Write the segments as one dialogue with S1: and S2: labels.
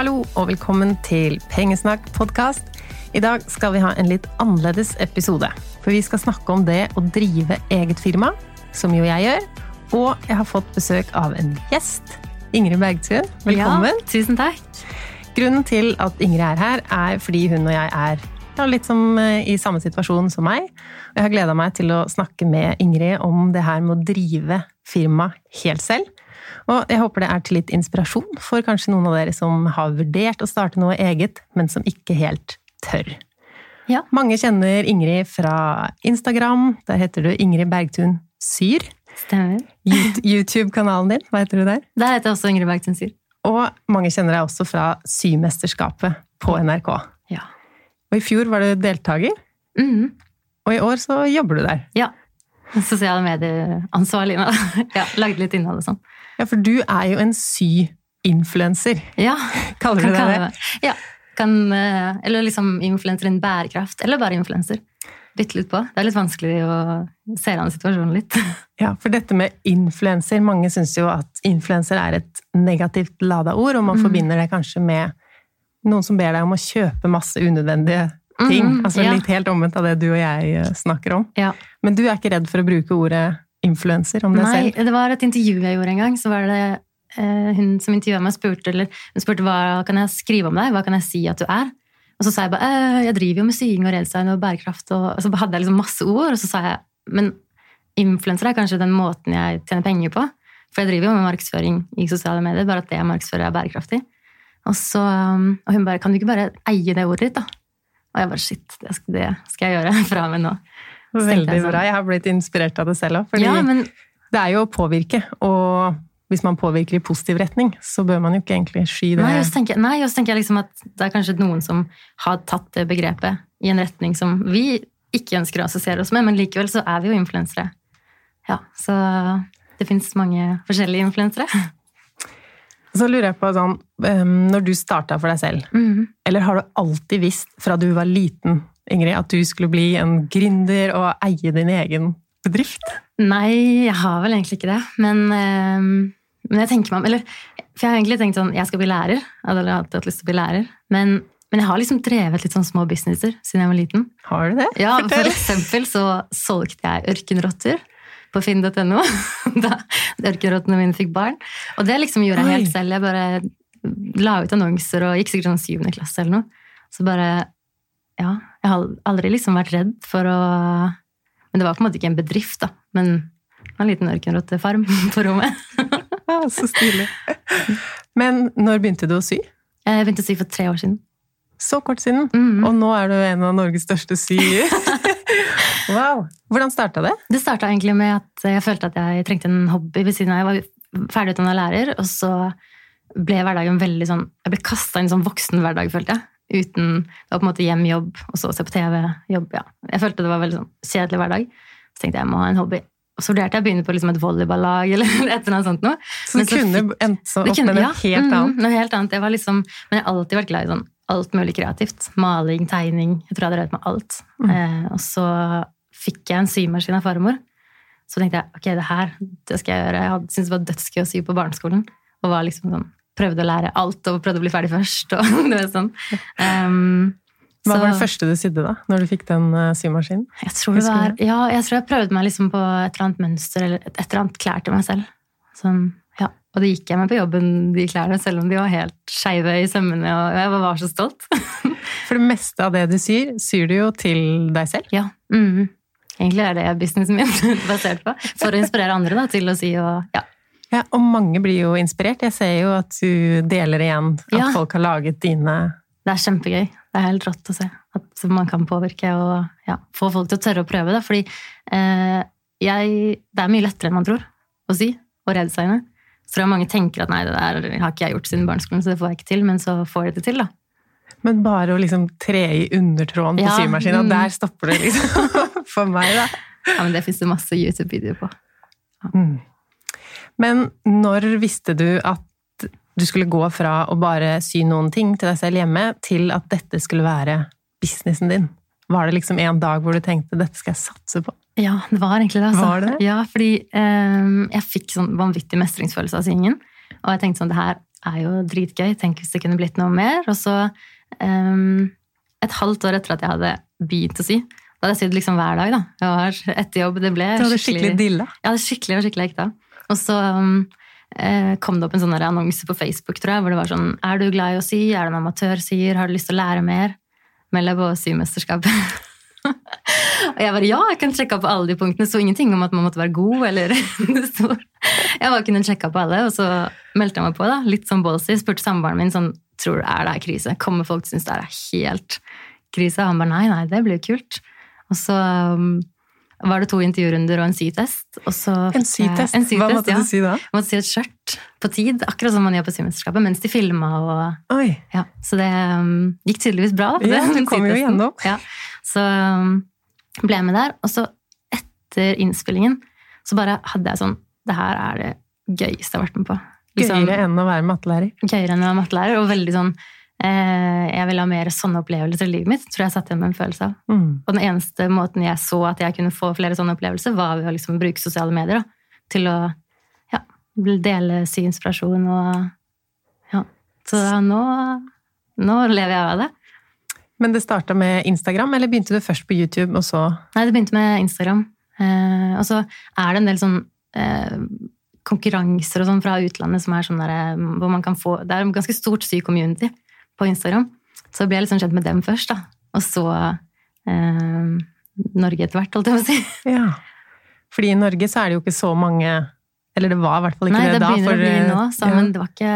S1: Hallo og velkommen til Pengesnakk-podkast. I dag skal vi ha en litt annerledes episode. For vi skal snakke om det å drive eget firma, som jo jeg gjør. Og jeg har fått besøk av en gjest. Ingrid Bergtun, velkommen.
S2: Ja, tusen takk.
S1: Grunnen til at Ingrid er her, er fordi hun og jeg er ja, litt som eh, i samme situasjon som meg. Jeg har gleda meg til å snakke med Ingrid om det her med å drive firma helt selv. Og jeg håper det er til litt inspirasjon for kanskje noen av dere som har vurdert å starte noe eget, men som ikke helt tør.
S2: Ja.
S1: Mange kjenner Ingrid fra Instagram. Der heter du Ingrid Bergtun Syr.
S2: Stemmer.
S1: YouTube-kanalen din, hva heter du der?
S2: Der heter jeg også Ingrid Bergtun Syr.
S1: Og mange kjenner deg også fra Symesterskapet på NRK. Og i fjor var du deltaker,
S2: Mhm.
S1: og i år så jobber du der.
S2: ja. Sosiale medier-ansvarlig. Ja, Lagde litt innhold og sånn.
S1: Ja, for du er jo en sy-influencer.
S2: Ja,
S1: Kaller du
S2: deg
S1: det.
S2: Ja. Kan, eh, eller liksom influenser innen bærekraft, eller bare influenser. Bytte litt på. Det er litt vanskelig å se an situasjonen litt.
S1: Ja, for dette med influenser, mange syns jo at influenser er et negativt lada ord, og man
S2: Mm.
S1: forbinder det kanskje med noen som ber deg om å kjøpe masse unødvendige ting.
S2: Mm,
S1: altså
S2: ja.
S1: litt helt omvendt av det du og jeg eh, snakker om.
S2: Ja.
S1: Men du er ikke redd for å bruke ordet influenser om deg
S2: Nei,
S1: selv?
S2: det var et intervju jeg gjorde en gang. Så var det eh, hun som intervjua meg, spurte, eller, hun spurte hva kan jeg skrive om deg, hva kan jeg si at du er? Og så sa jeg bare eh, jeg driver jo med sying og redesign og bærekraft. Og, og så hadde jeg liksom masse ord, og så sa jeg men influenser er kanskje den måten jeg tjener penger på. For jeg driver jo med markedsføring i sosiale medier, bare at det jeg markedsfører er bærekraftig. Og, så, um, og hun bare kan du ikke bare eie det ordet ditt, da? Og jeg bare shit, det skal, det skal jeg gjøre fra og med nå.
S1: Veldig
S2: jeg sånn,
S1: bra. Jeg har blitt inspirert av det selv òg.
S2: Ja, men
S1: det er jo å påvirke, og hvis man påvirker i positiv retning, så bør man jo ikke egentlig sky det.
S2: Nei, og så tenker, nei, og så tenker jeg liksom at det er kanskje noen som har tatt det begrepet i en retning som vi ikke ønsker å assosiere oss med, men likevel så er vi jo influensere. Ja, så det fins mange forskjellige influensere.
S1: Så lurer jeg på sånn, ehm, når du starta for deg selv,
S2: Mhm.
S1: eller har du alltid visst fra du var liten, Ingrid, at du skulle bli en gründer og eie din egen bedrift?
S2: Nei, jeg har vel egentlig ikke det, men, eh, men jeg tenker meg om eller, For jeg har egentlig tenkt sånn, jeg skal bli lærer. Jeg hadde alltid hatt lyst til å bli lærer. Men, men jeg har liksom drevet litt sånn små businesser siden jeg var liten.
S1: Har du det?
S2: Ja, for eksempel så solgte jeg ørkenrotter på finn.no. Da ørkenrottene mine fikk barn. Og det liksom gjorde jeg helt selv. Jeg bare la ut annonser og gikk sikkert sånn syvende klasse eller noe. Så bare Ja. Jeg har aldri liksom vært redd for å Men det var på en måte ikke en bedrift, da. Men en liten ørkenrottefarm på rommet.
S1: Ja, så stilig. Men når begynte du å sy?
S2: Jeg begynte å sy for tre år siden.
S1: Så kort siden.
S2: Mhm.
S1: Og nå er du en av Norges største syer. wow. Hvordan starta det?
S2: Det starta egentlig med at jeg følte at jeg trengte en hobby ved siden av. Jeg var ferdigutdanna lærer, og så ble hverdagen veldig sånn Jeg ble kasta inn i sånn voksen hverdag, følte jeg. Uten Det var på en måte hjem, jobb, og så se på TV, jobb. ja. Jeg følte det var veldig sånn kjedelig hverdag. Så tenkte jeg jeg må ha en hobby. Og så vurderte jeg å begynne på liksom et volleyballag eller et eller annet sånt noe.
S1: Så
S2: Men
S1: du
S2: så
S1: kunne endt så opp med noe
S2: ja,
S1: helt annet?
S2: Mm, Noe helt annet. Jeg var liksom, men jeg har alltid vært glad i sånn alt mulig kreativt. Maling, tegning. Jeg tror jeg hadde drevet med alt.
S1: Mm.
S2: Eh, og så fikk jeg en symaskin av farmor. Så tenkte jeg ok, det her det skal jeg gjøre. Jeg syntes det var dødsgøy å sy på barneskolen. Og var liksom sånn, prøvde å lære alt og prøvde å bli ferdig først. Og det var sånn. Um,
S1: Hva
S2: så-
S1: var det første du sydde da, når du fikk den uh, symaskinen?
S2: jeg tror det var, ja, jeg tror jeg prøvde meg liksom på et eller annet mønster eller et, et eller annet klær til meg selv. Sånn. Og det gikk jeg med på jobben, de klærne, selv om de var helt skeive i sømmene. Og jeg var så stolt.
S1: For det meste av det du syr, syr du jo til deg selv.
S2: ja. mhm. Egentlig er det businessen min basert på. For å inspirere andre da, til å si og ja.
S1: Ja, og mange blir jo inspirert. Jeg ser jo at du deler igjen at
S2: Ja.
S1: folk har laget dine
S2: Det er kjempegøy. Det er helt rått å se at man kan påvirke og ja, få folk til å tørre å prøve det. Fordi eh, jeg, det er mye lettere enn man tror å si og redesigne. Tror jeg mange tenker at nei, det der har ikke jeg gjort siden barneskolen, så det får jeg ikke til. Men så får jeg det til, da.
S1: Men bare å liksom tre i undertråden på
S2: Ja,
S1: symaskina,
S2: mm.
S1: der stopper det liksom. For meg, da.
S2: Ja, men det fins det masse YouTube-videoer på.
S1: Mm. Men når visste du at du skulle gå fra å bare sy noen ting til deg selv hjemme, til at dette skulle være businessen din? Var det liksom en dag hvor du tenkte 'dette skal jeg satse på'?
S2: Ja, det var egentlig det. Altså.
S1: Var det?
S2: Ja, fordi um, jeg fikk sånn vanvittig mestringsfølelse av syngingen. Og jeg tenkte sånn, det her er jo dritgøy. Tenk hvis det kunne blitt noe mer. Og så, um, et halvt år etter at jeg hadde begynt å sy, da hadde jeg sydd liksom hver dag. da. Jeg var etter jobb. Det ble
S1: Du hadde skikkelig dilla.
S2: Ja, det skikkelig og skikkelig ekte. Og så um, eh, kom det opp en sånn annonse på Facebook tror jeg, hvor det var sånn Er du glad i å sy? Er du en amatørsyer? Har du lyst til å lære mer? Meld deg på symesterskapet. og jeg bare ja, jeg kan sjekke på alle de punktene. Det sto ingenting om at man måtte være god. eller så. Jeg bare kunne sjekke på alle, og så meldte jeg meg på. da, Litt sånn ballsy. Spurte samboeren min sånn tror du er det her krise. Kommer folk til å synes det er helt krise? Han bare nei, nei, det blir jo kult. Og så um, var det to intervjurunder og en sytest. Og så
S1: En sytest? en sytest Hva måtte ja. du si da?
S2: Jeg måtte si et skjørt på tid, akkurat som man gjør på Symesterskapet, mens de filma. Og, ja, så det um, gikk tydeligvis bra. Da,
S1: ja, du kom jo igjennom.
S2: Ja, så um, ble med der. Og så etter innspillingen så bare hadde jeg sånn Det her er det gøyeste jeg har vært med på.
S1: Liksom, gøyere enn å være mattelærer?
S2: Gøyere enn å være mattelærer, og veldig sånn eh, Jeg vil ha mer sånne opplevelser i livet mitt, tror jeg satt igjen med en følelse av.
S1: Mm.
S2: Og den eneste måten jeg så at jeg kunne få flere sånne opplevelser, var ved å liksom bruke sosiale medier da, til å ja, dele syinspirasjon og Ja. Så nå, nå lever jeg av det.
S1: Men det starta med Instagram, eller begynte du først på YouTube, og så
S2: Nei, det begynte med Instagram. Eh, og så er det en del sånn eh, konkurranser og sånn fra utlandet som er sånn der, eh, hvor man kan få Det er en ganske stort sy-community på Instagram. Så ble jeg liksom kjent med dem først, da. Og så eh, Norge etter hvert, holdt jeg på å si.
S1: Ja. Fordi i Norge så er det jo ikke så mange Eller det var i hvert fall ikke
S2: Nei,
S1: det,
S2: det
S1: da.
S2: begynner å bli nå, så,
S1: ja.
S2: men det var ikke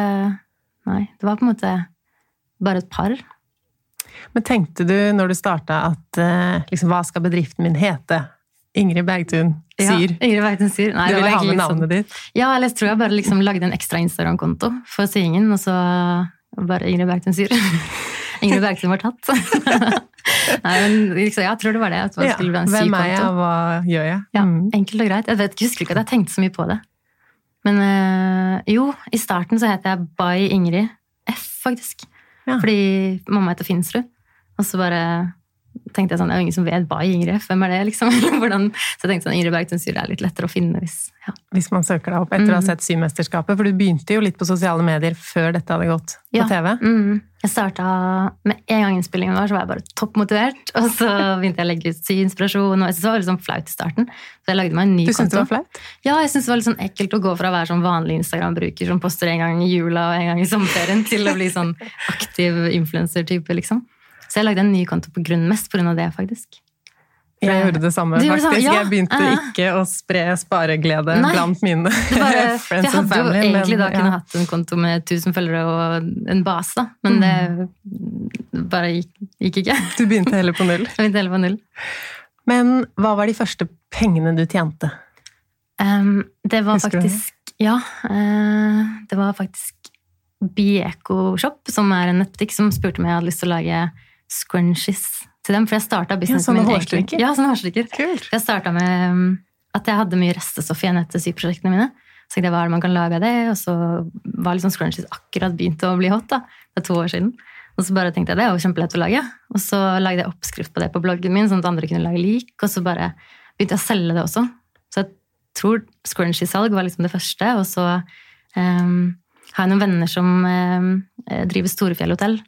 S2: Nei, det var på en måte bare et par.
S1: Men tenkte du når du starta at eh, liksom, hva skal bedriften min hete? Ingrid Bergtun
S2: Ja. Ingrid Bergtun syr. Nei,
S1: du ville ha med
S2: sånn-
S1: navnet ditt?
S2: Ja, eller jeg tror jeg bare liksom lagde en ekstra Instagram-konto for syingen, og så bare Ingrid Bergtun syr. Ingrid Bergtun var tatt. Nei, men liksom, jeg tror det var det. At man
S1: Ja.
S2: skulle bli en
S1: Hvem er jeg, og hva gjør jeg?
S2: Ja,
S1: Mm.
S2: Enkelt og greit. Jeg vet, husker ikke at jeg tenkte så mye på det. Men øh, jo, i starten så het jeg By Ingrid F, faktisk.
S1: Ja.
S2: Fordi mamma heter Finsrud. Og så bare tenkte jeg sånn, det er jo ingen som vet hva Ingrid. Hvem er det, liksom? Hvordan? Så jeg tenkte sånn, Ingrid Bergtun Syre er litt lettere å finne hvis ja.
S1: Hvis man søker deg opp etter å ha
S2: Mm.
S1: sett Symesterskapet. For du begynte jo litt på sosiale medier før dette hadde gått på
S2: Ja.
S1: TV.
S2: Mm. Jeg starta med en gang innspillingen var, så var jeg bare toppmotivert. Og så begynte jeg å legge ut syinspirasjon, og jeg syntes det var litt sånn flaut i starten. Så jeg lagde meg en ny
S1: Du syntes det var flaut?
S2: Ja, jeg syntes det var litt sånn ekkelt å gå fra å være sånn vanlig Instagram-bruker som poster en gang i jula og en gang i sommerferien, til å bli sånn aktiv influenser-type, liksom. Så jeg lagde en ny konto på grunn, mest på grunn av det, faktisk.
S1: Jeg gjorde det samme,
S2: Du gjorde det
S1: faktisk.
S2: samme? Ja.
S1: Jeg begynte
S2: Ja.
S1: ikke å spre spareglede
S2: Nei.
S1: blant mine
S2: bare,
S1: friends and family.
S2: jeg hadde jo egentlig da
S1: ja.
S2: kunne hatt en konto med 1000 følgere og en base, da. Men det bare gikk, gikk ikke.
S1: Du begynte heller på null.
S2: Jeg begynte heller på null.
S1: Men hva var de første pengene du tjente?
S2: Um, det var
S1: Husker
S2: faktisk Ja. Uh, det var faktisk Bieko Shop, som er en nettbutikk, som spurte om jeg hadde lyst til å lage scrunchies til dem. For jeg starta businessen
S1: sånne
S2: min
S1: egentlig.
S2: Ja, sånne hårstrikker.
S1: Kult.
S2: Jeg starta med um, at jeg hadde mye restestoff igjen etter syprosjektene mine. Så jeg, hva er det man kan lage av det? Og så var liksom scrunchies akkurat begynt å bli hot. da. Det er to år siden. Og så bare tenkte jeg det er jo kjempelett å lage. Og så lagde jeg oppskrift på det på bloggen min, sånn at andre kunne lage lik. Og så bare begynte jeg å selge det også. Så jeg tror scrunchie-salg var liksom det første. Og så um, har jeg noen venner som um, driver Storefjell hotell.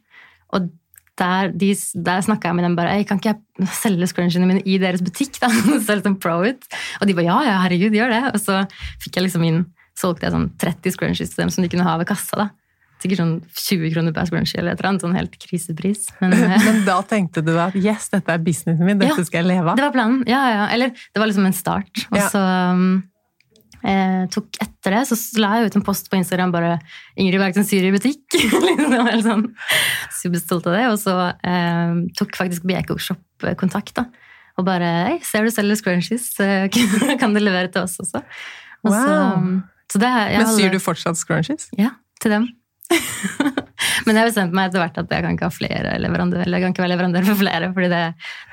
S2: Og der, de, der snakka jeg med dem bare «Ei, Kan ikke jeg selge scrunchiene mine i deres butikk? da? Det ser sånn pro ut. Og de bare ja, ja, herregud, gjør det. Og så fikk jeg liksom inn, solgte jeg sånn 30 scrunchies til dem som de kunne ha ved kassa. da. Sikkert sånn 20 kroner per scrunchie eller et eller annet. Sånn helt krisepris. Men eh,
S1: Men da tenkte du at yes, dette er businessen min, dette
S2: Ja,
S1: skal jeg leve av.
S2: det var planen. Ja, ja, ja. Eller det var liksom en start. Og
S1: Ja.
S2: så um, eh, tok etter det, så la jeg ut en post på Instagram bare 'Ingrid Bergtun syr i butikk'. liksom, helt sånn superstolt av det. Og så eh, tok faktisk Bieko Shop eh, kontakt, da. Og bare 'Hei, ser du selger scrunchies, kan du levere til oss også?' Og så,
S1: Wow.
S2: um, så det, jeg
S1: Men syr du fortsatt scrunchies?
S2: Ja, til dem. Men jeg bestemte meg etter hvert at jeg kan ikke ha flere eller jeg kan ikke være leverandør for flere, fordi det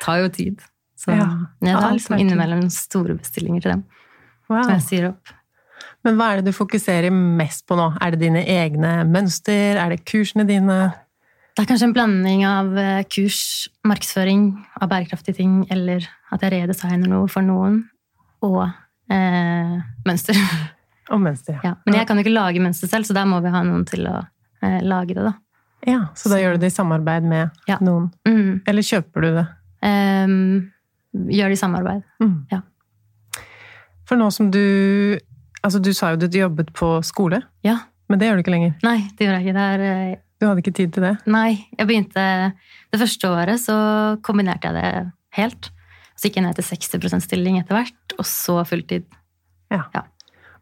S2: tar jo tid. Så
S1: Ja,
S2: jeg
S1: har
S2: tar liksom innimellom store bestillinger til dem.
S1: Wow.
S2: Som jeg sier opp.
S1: Men hva er det du fokuserer mest på nå? Er det dine egne mønster? Er det kursene dine?
S2: Det er kanskje en blanding av eh, kurs, markedsføring av bærekraftige ting, eller at jeg redesigner noe for noen, og eh, mønster.
S1: Og mønster,
S2: Ja. Men jeg kan jo ikke lage mønster selv, så der må vi ha noen til å eh, lage det, da.
S1: Ja, Så da gjør du det i samarbeid med
S2: Ja.
S1: noen?
S2: Mm.
S1: Eller kjøper du det?
S2: Um, gjør det i samarbeid.
S1: Mm.
S2: Ja.
S1: For nå som du Altså, du sa jo du jobbet på skole,
S2: Ja.
S1: men det gjør du ikke lenger.
S2: Nei, det gjør jeg ikke. Det er eh,
S1: Du hadde ikke tid til det?
S2: Nei, jeg begynte Det første året så kombinerte jeg det helt. Så gikk jeg ned til 60 stilling etter hvert, og så fulltid. Ja.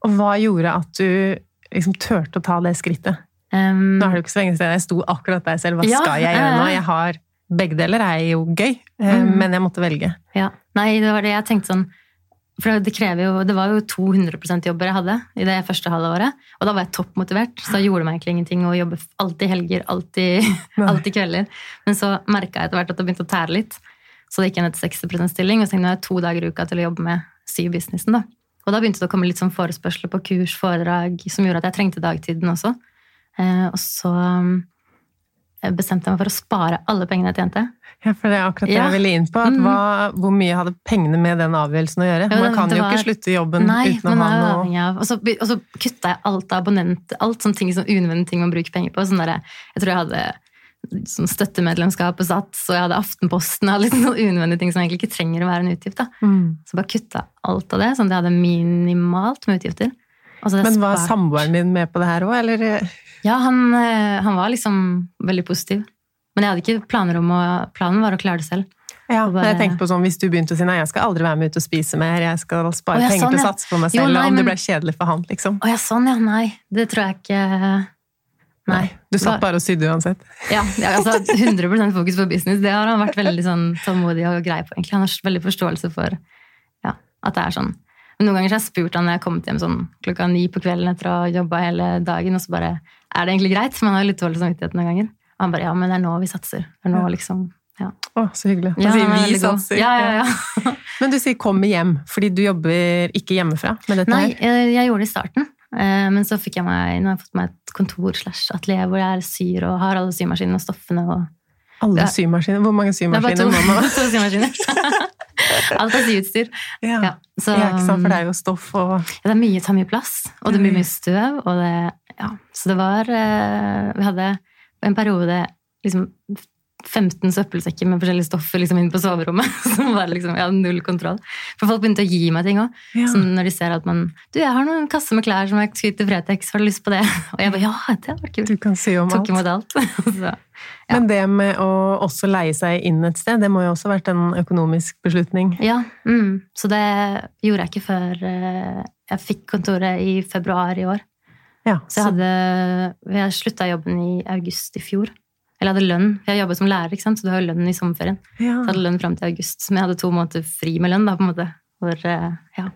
S1: Og hva gjorde at du liksom turte å ta det skrittet?
S2: Um,
S1: Nå er det jo ikke så lenge siden jeg sto akkurat der selv. Hva
S2: Ja,
S1: skal jeg gjøre nå? Jeg har Begge deler er jo gøy,
S2: Mhm.
S1: men jeg måtte velge.
S2: Ja. Nei, det var det jeg tenkte sånn For det krever jo Det var jo 200% jobber jeg hadde i det første halve året. Og da var jeg toppmotivert, så da gjorde meg egentlig ingenting å jobbe alltid helger, alltid, alltid kvelder. Men så merka jeg etter hvert at det begynte å tære litt. Så det gikk jeg ned til 60 stilling, og så tenkte jeg to dager i uka til å jobbe med sybusinessen. da. Og da begynte det å komme litt sånn forespørsler på kurs, foredrag, som gjorde at jeg trengte dagtiden også. Eh, og så bestemte meg for å spare alle pengene jeg tjente.
S1: Ja, for det er akkurat det
S2: Ja.
S1: jeg ville inn på.
S2: Mhm.
S1: hva, hvor mye hadde pengene med den avgjørelsen å gjøre?
S2: Ja,
S1: Man kan
S2: var,
S1: jo ikke slutte jobben
S2: Nei,
S1: uten å ha noe
S2: Og så, og så kutta jeg alt av abonnent, alt sånne ting som unødvendige ting man bruker penger på. Sånn der, jeg tror jeg hadde sånn støttemedlemskap på Sats, og jeg hadde Aftenposten og litt sånne unødvendige ting som egentlig ikke trenger å være en utgift.
S1: Mm.
S2: Så bare kutta alt av det, sånn at jeg hadde minimalt med utgifter. Og så
S1: Men var
S2: spart-
S1: samboeren din med på det her òg, eller?
S2: Ja, han, eh, han var liksom veldig positiv. Men jeg hadde ikke planer om å Planen var å klare det selv.
S1: Ja,
S2: bare,
S1: men jeg tenkte på sånn, Hvis du begynte å si nei, jeg skal aldri være med ut og spise mer, jeg skal spare
S2: Å, ja,
S1: penger
S2: sånn,
S1: til å satse på meg
S2: Jo,
S1: selv,
S2: nei,
S1: om det ble kjedelig for han, liksom.
S2: Å ja, sånn ja. Nei, det tror jeg ikke Nei.
S1: Du satt bare og sydde uansett.
S2: Ja, ja altså 100% fokus på business. Det har han vært veldig sånn tålmodig og grei på. egentlig. Han har veldig forståelse for ja, at det er sånn. Men noen ganger så har jeg spurt han når jeg har kommet hjem sånn klokka ni på kvelden etter å ha jobba hele dagen, og så bare Er det egentlig greit? Man har litt dårlig samvittighet noen ganger. Og han bare Ja, men det er nå vi satser. Det er nå, liksom. Ja,
S1: Å, så hyggelig.
S2: ja
S1: sier
S2: er
S1: vi satser.
S2: Ja, ja, ja.
S1: Men du sier 'kommer hjem', fordi du jobber ikke hjemmefra med dette
S2: Nei,
S1: her?
S2: jeg, jeg gjorde det i starten. Eh, Men så fikk jeg meg, nå har jeg fått meg et kontor slash atelier hvor jeg syr og har alle symaskinene og stoffene. og
S1: Alle symaskiner. Hvor mange
S2: er
S1: symaskiner må man ha?
S2: to symaskiner. Alt er syutstyr.
S1: Ja.
S2: Ja, så,
S1: ja, ikke sant, for det er jo stoff og
S2: ja, det er mye, tar mye plass, og det blir mye støv. Og det, ja. Så det var eh, Vi hadde en periode liksom 15 søppelsekker med forskjellige stoffer liksom inn på soverommet. Som var liksom, jeg hadde null kontroll. For folk begynte å gi meg ting òg.
S1: ja.
S2: Når de ser at man Du, jeg har noen kasser med klær som jeg skulle til Fretex, har du lyst på det? Og jeg bare ja, det vært kult.
S1: Du kan si om
S2: Tok
S1: alt.
S2: alt. Så, Ja.
S1: Men det med å også leie seg inn et sted, det må jo også ha vært en økonomisk beslutning.
S2: ja, mm. Så det gjorde jeg ikke før eh, jeg fikk kontoret i februar i år.
S1: Ja,
S2: Så jeg hadde Jeg slutta jobben i august i fjor. Eller jeg hadde lønn. for Jeg jobbet som lærer, ikke sant? så du har jo lønn i sommerferien. Så jeg hadde lønn fram til august, men jeg hadde to måneder fri med lønn. da, på en måte. Hvor, eh, ja.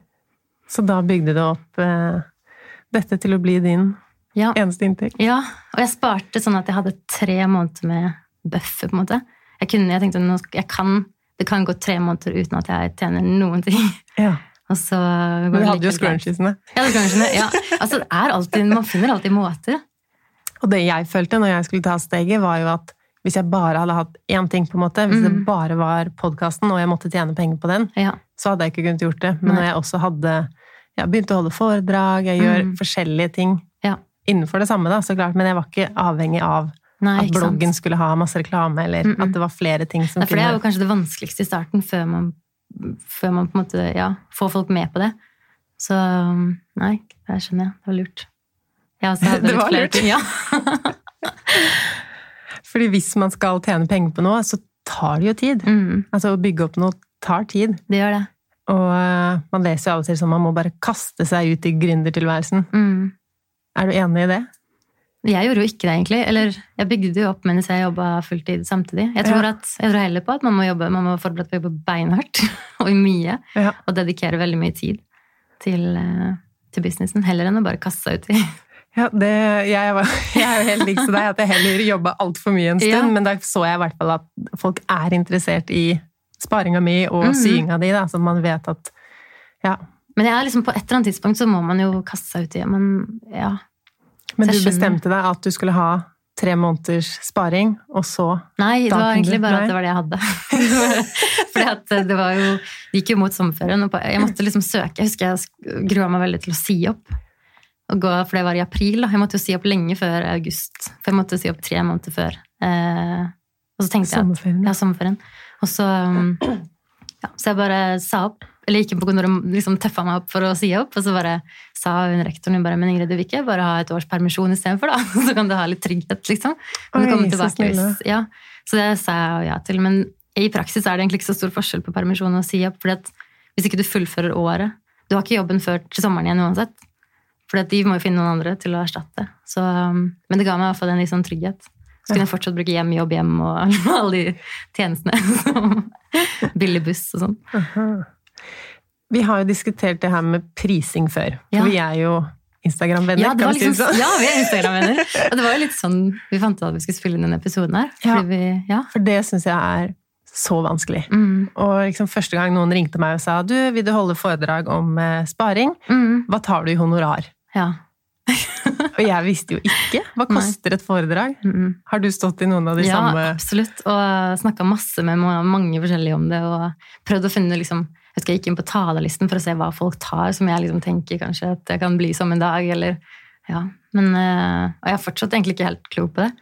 S1: Så da bygde du opp eh, dette til å bli din
S2: Ja.
S1: eneste inntekt?
S2: ja, og jeg sparte sånn at jeg hadde tre måneder med buffer, på en måte. Jeg, kunne, jeg tenkte nå jeg kan, det kan gå tre måneder uten at jeg tjener noen ting.
S1: Ja.
S2: Og så
S1: Men du hadde jo scrunchiesene.
S2: Ja, scrunchiesene, ja. Altså, det er alltid, man finner alltid måter.
S1: Og det jeg følte når jeg skulle ta steget, var jo at hvis jeg bare hadde hatt én ting, på en måte, hvis det
S2: Mhm.
S1: bare var podkasten, og jeg måtte tjene penger på den,
S2: Ja.
S1: så hadde jeg ikke kunnet gjort det. Men
S2: Nei.
S1: når jeg også hadde jeg begynte å holde foredrag, jeg gjør
S2: mm.
S1: forskjellige ting
S2: Ja.
S1: innenfor det samme, da, så klart, men jeg var ikke avhengig av
S2: Nei,
S1: at
S2: bloggen sant?
S1: skulle ha masse reklame, eller
S2: mm
S1: at det var flere ting som
S2: Nei, for det er jo kanskje det vanskeligste i starten, før man, før man på en måte ja, får folk med på det. Så nei, det skjønner jeg. Det var lurt. Jeg så hadde
S1: Det var lurt.
S2: Ja.
S1: Fordi hvis man skal tjene penger på noe, så tar det jo tid.
S2: Mm,
S1: Altså å bygge opp noe tar tid.
S2: det gjør det.
S1: Og uh, man leser jo av og til som man må bare kaste seg ut i gründertilværelsen.
S2: Mm.
S1: Er du enig i det?
S2: Jeg gjorde jo ikke det, egentlig. Eller jeg bygde jo opp mens jeg jobba fulltid samtidig. Jeg tror,
S1: Ja.
S2: at, jeg tror heller på at man må jobbe, man må forberede på å jobbe beinhardt og mye.
S1: Ja.
S2: Og dedikere veldig mye tid til, eh, til businessen, heller enn å bare kaste seg ut i
S1: Ja, det, jeg, var, jeg er jo helt lik deg, at jeg heller jobba altfor mye en stund.
S2: Ja.
S1: Men da så jeg i hvert fall at folk er interessert i sparinga mi og
S2: Mhm.
S1: syinga di, da, så man vet at Ja.
S2: Men liksom på et eller annet tidspunkt så må man jo kaste seg ut i Men ja.
S1: Men du bestemte deg at du skulle ha tre måneders sparing, og så
S2: Nei, det var egentlig bare at det var det jeg hadde. For det jo Det gikk jo mot sommerferien, og jeg måtte liksom søke. Jeg husker jeg grua meg veldig til å si opp. Gå, for det var i april. Da. Jeg måtte jo si opp lenge før august. For jeg måtte si opp tre måneder før. Eh, og så tenkte jeg at, ja, sommerferien. Og så, um, ja, så jeg bare sa opp. Eller gikk inn på kontoret og liksom tøffa meg opp for å si opp. Og så bare sa hun rektoren hun bare, men Ingrid, du vil ikke bare ha et års permisjon istedenfor, da? Så kan du ha litt trygghet, liksom. Kan du komme tilbake hvis, ja. Så det sa jeg ja til. Men i praksis er det egentlig ikke så stor forskjell på permisjon og å si opp. fordi at hvis ikke du fullfører året Du har ikke jobben før til sommeren igjen uansett. For de må jo finne noen andre til å erstatte. Så, um, men det ga meg i hvert fall en litt sånn trygghet. Så kunne jeg fortsatt bruke hjem, jobb, hjem og alle de tjenestene. som Billig buss og sånn.
S1: Vi har jo diskutert det her med prising før. For vi er jo Instagram-venner,
S2: Ja,
S1: kan vi si
S2: liksom,
S1: sånn.
S2: ja, vi er Instagram-venner. Og det var jo litt sånn Vi fant ut at vi skulle spille inn denne episoden her.
S1: Ja.
S2: Fordi vi, ja.
S1: For det syns jeg er så vanskelig.
S2: Mm,
S1: Og liksom første gang noen ringte meg og sa du, vil du holde foredrag om eh, sparing,
S2: mm,
S1: hva tar du i honorar?
S2: Ja.
S1: Og jeg visste jo ikke. Hva koster et foredrag? Har du stått i noen av de
S2: ja,
S1: samme
S2: absolutt. Og snakka masse med mange forskjellige om det. Og prøvd å finne liksom, Jeg jeg gikk inn på talerlisten for å se hva folk tar, som jeg liksom tenker kanskje at det kan bli som en dag. Eller, ja. Men, eh, og jeg er fortsatt egentlig ikke helt klok på det.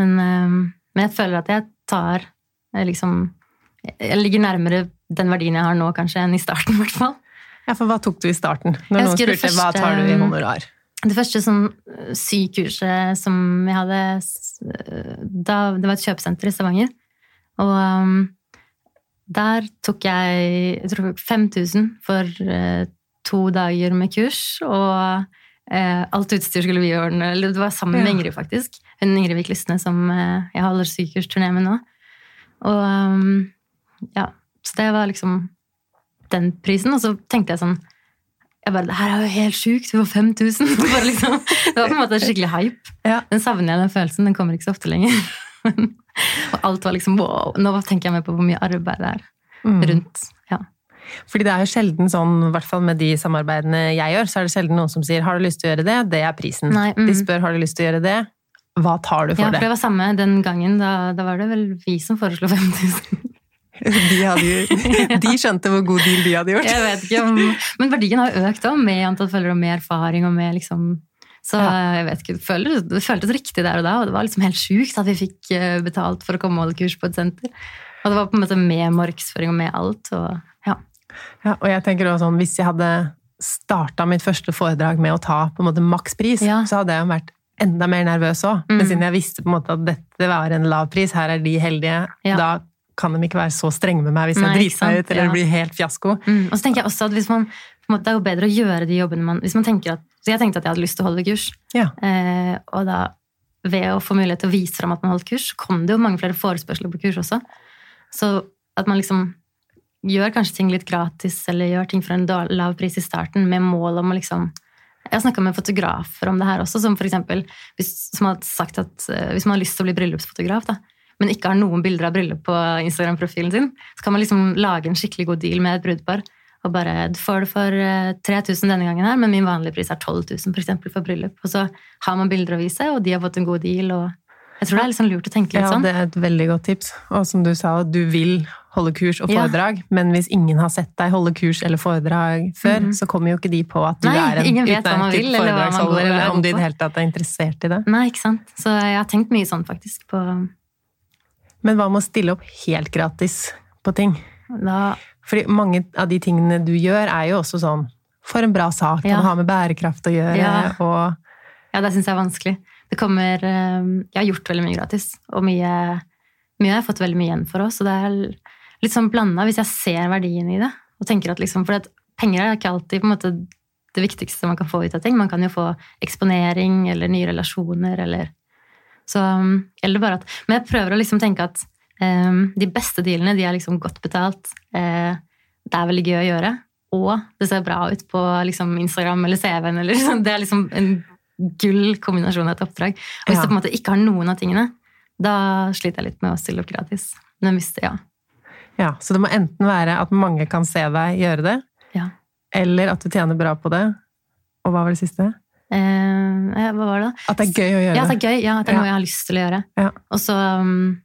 S2: Men, eh, men jeg føler at jeg tar eh, liksom Jeg ligger nærmere den verdien jeg har nå, kanskje, enn i starten, i hvert fall.
S1: Ja, for hva tok du i starten? Når noen spurte
S2: første, hva
S1: tar du i honorar?
S2: Det første sånn øh, sykurset som jeg hadde øh, da, Det var et kjøpesenter i Stavanger. Og um, der tok jeg jeg tror 5000 for uh, to dager med kurs. Og uh, alt utstyr skulle vi ordne. Eller det var sammen med
S1: Ja.
S2: Ingrid, faktisk. Hun Ingrid Vik Lysne som uh, jeg holder sykursturné med nå. Og um, ja, så det var liksom den prisen. Og så tenkte jeg sånn jeg bare, Det her er jo helt sjukt! Vi får 5000! Bare liksom, det var på en måte skikkelig hype.
S1: Ja.
S2: Den savner jeg, den følelsen. Den kommer ikke så ofte lenger. og alt var liksom wow! Nå tenker jeg mer på hvor mye arbeid det er
S1: Mm.
S2: rundt. Ja.
S1: Fordi det er jo sjelden sånn, i hvert fall med de samarbeidene jeg gjør, så er det sjelden noen som sier 'har du lyst til å gjøre det', det er prisen.
S2: Nei, mm.
S1: De spør 'har du lyst til å gjøre det', hva tar du for
S2: ja,
S1: for
S2: for det
S1: det?
S2: var samme den gangen. Da, da var det vel vi som foreslo 5000.
S1: De, jo, de skjønte hvor god deal de hadde gjort.
S2: Jeg vet ikke om, Men verdien har jo økt da, med antall følgere og med erfaring. og med liksom så jeg vet ikke, det føltes, det føltes riktig der og da, og det var liksom helt sjukt at vi fikk eh, betalt for å komme og holde kurs på et senter. Og det var på en måte med markedsføring og med alt. Og, ja.
S1: Ja, og jeg tenker også sånn, hvis jeg hadde starta mitt første foredrag med å ta på en måte makspris,
S2: Ja.
S1: så hadde jeg vært enda mer nervøs òg. Men
S2: Mm.
S1: siden jeg visste på en måte at dette var en lav pris, her er de heldige,
S2: Ja.
S1: da kan de ikke være så strenge med meg hvis
S2: Nei,
S1: jeg driter meg ut eller
S2: Ja.
S1: det blir helt fiasko.
S2: Mm. Og så tenker jeg også at hvis man, måte, det er jo bedre å gjøre de jobbene man hvis man tenker at, Så jeg tenkte at jeg hadde lyst til å holde kurs.
S1: Ja.
S2: Eh, og da, ved å få mulighet til å vise fram at man holdt kurs, kom det jo mange flere forespørsler på kurs også. Så at man liksom gjør kanskje ting litt gratis, eller gjør ting for en lav pris i starten, med mål om å liksom Jeg har snakka med fotografer om det her også, som for eksempel hvis, som har sagt at eh, hvis man har lyst til å bli bryllupsfotograf, da, men ikke har noen bilder av bryllup på Instagram-profilen sin, så kan man liksom lage en skikkelig god deal med et brudepar. Og bare, Du får det for eh, 3000 denne gangen, her, men min vanlige pris er 12 000 for, eksempel, for bryllup. Og så har man bilder å vise, og de har fått en god deal. og Jeg tror det er sånn lurt å tenke litt
S1: Ja,
S2: sånn.
S1: det er et veldig godt tips. Og som du sa, du vil holde kurs og
S2: Ja.
S1: foredrag, men hvis ingen har sett deg holde kurs eller foredrag før,
S2: Mhm.
S1: så kommer jo ikke de på at du
S2: Nei,
S1: er en utmerket
S2: eller
S1: foredragsholder, eller om de i det hele tatt er interessert i det.
S2: Nei, ikke sant? Så jeg har tenkt mye sånn, faktisk. på
S1: Men hva med å stille opp helt gratis på ting?
S2: da,
S1: Fordi mange av de tingene du gjør, er jo også sånn for en bra sak,
S2: Ja.
S1: kan ha med bærekraft å gjøre,
S2: Ja.
S1: og
S2: Ja, det syns jeg er vanskelig. Det kommer eh, Jeg har gjort veldig mye gratis, og mye, mye har fått veldig mye igjen for òg, så det er litt sånn blanda hvis jeg ser verdien i det. Og tenker at liksom, For penger er ikke alltid på en måte det viktigste man kan få ut av ting. Man kan jo få eksponering eller nye relasjoner eller så, um, Eller bare at Men jeg prøver å liksom tenke at um, de beste dealene, de er liksom godt betalt. Uh, det er veldig gøy å gjøre. Og det ser bra ut på liksom, Instagram eller CV-en. Eller, sånn. Det er liksom en gull kombinasjon av et oppdrag. Og hvis
S1: Ja.
S2: du på en måte ikke har noen av tingene, da sliter jeg litt med å stille opp gratis. Men hvis det, ja.
S1: ja. Så det må enten være at mange kan se deg gjøre det,
S2: Ja.
S1: eller at du tjener bra på det. Og hva var det siste?
S2: Eh, hva var det?
S1: At det er gøy å gjøre
S2: Ja, at
S1: det.
S2: det er gøy. Ja, at det er noe jeg har lyst til å gjøre.
S1: Ja.
S2: Og så um,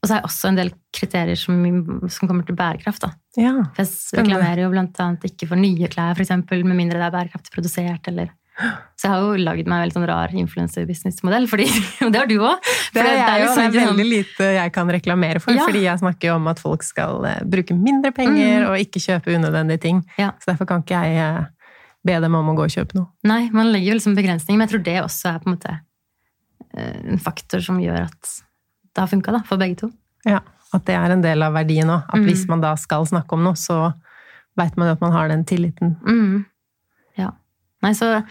S2: og så har jeg også en del kriterier som, som kommer til bærekraft. da.
S1: Ja.
S2: Jeg reklamerer jo annet ikke for nye klær, for eksempel, med mindre det er bærekraftig produsert, eller Så jeg har jo lagd meg en veldig sånn rar influencer-businessmodell, fordi det har du òg.
S1: Det er jo.
S2: liksom
S1: Det er
S2: ikke sånn-
S1: veldig lite jeg kan reklamere for,
S2: Ja.
S1: fordi jeg snakker jo om at folk skal eh, bruke mindre penger og ikke kjøpe unødvendige ting.
S2: Mm. Ja.
S1: Så derfor kan ikke jeg eh, be dem om å gå og kjøpe noe.
S2: Nei, man legger jo liksom begrensninger, men jeg tror det også er på en måte eh, en faktor som gjør at det har funka for begge to.
S1: Ja, At det er en del av verdien òg. At
S2: Mm.
S1: hvis man da skal snakke om noe, så veit man jo at man har den tilliten.
S2: Mm. Ja. Nei, så,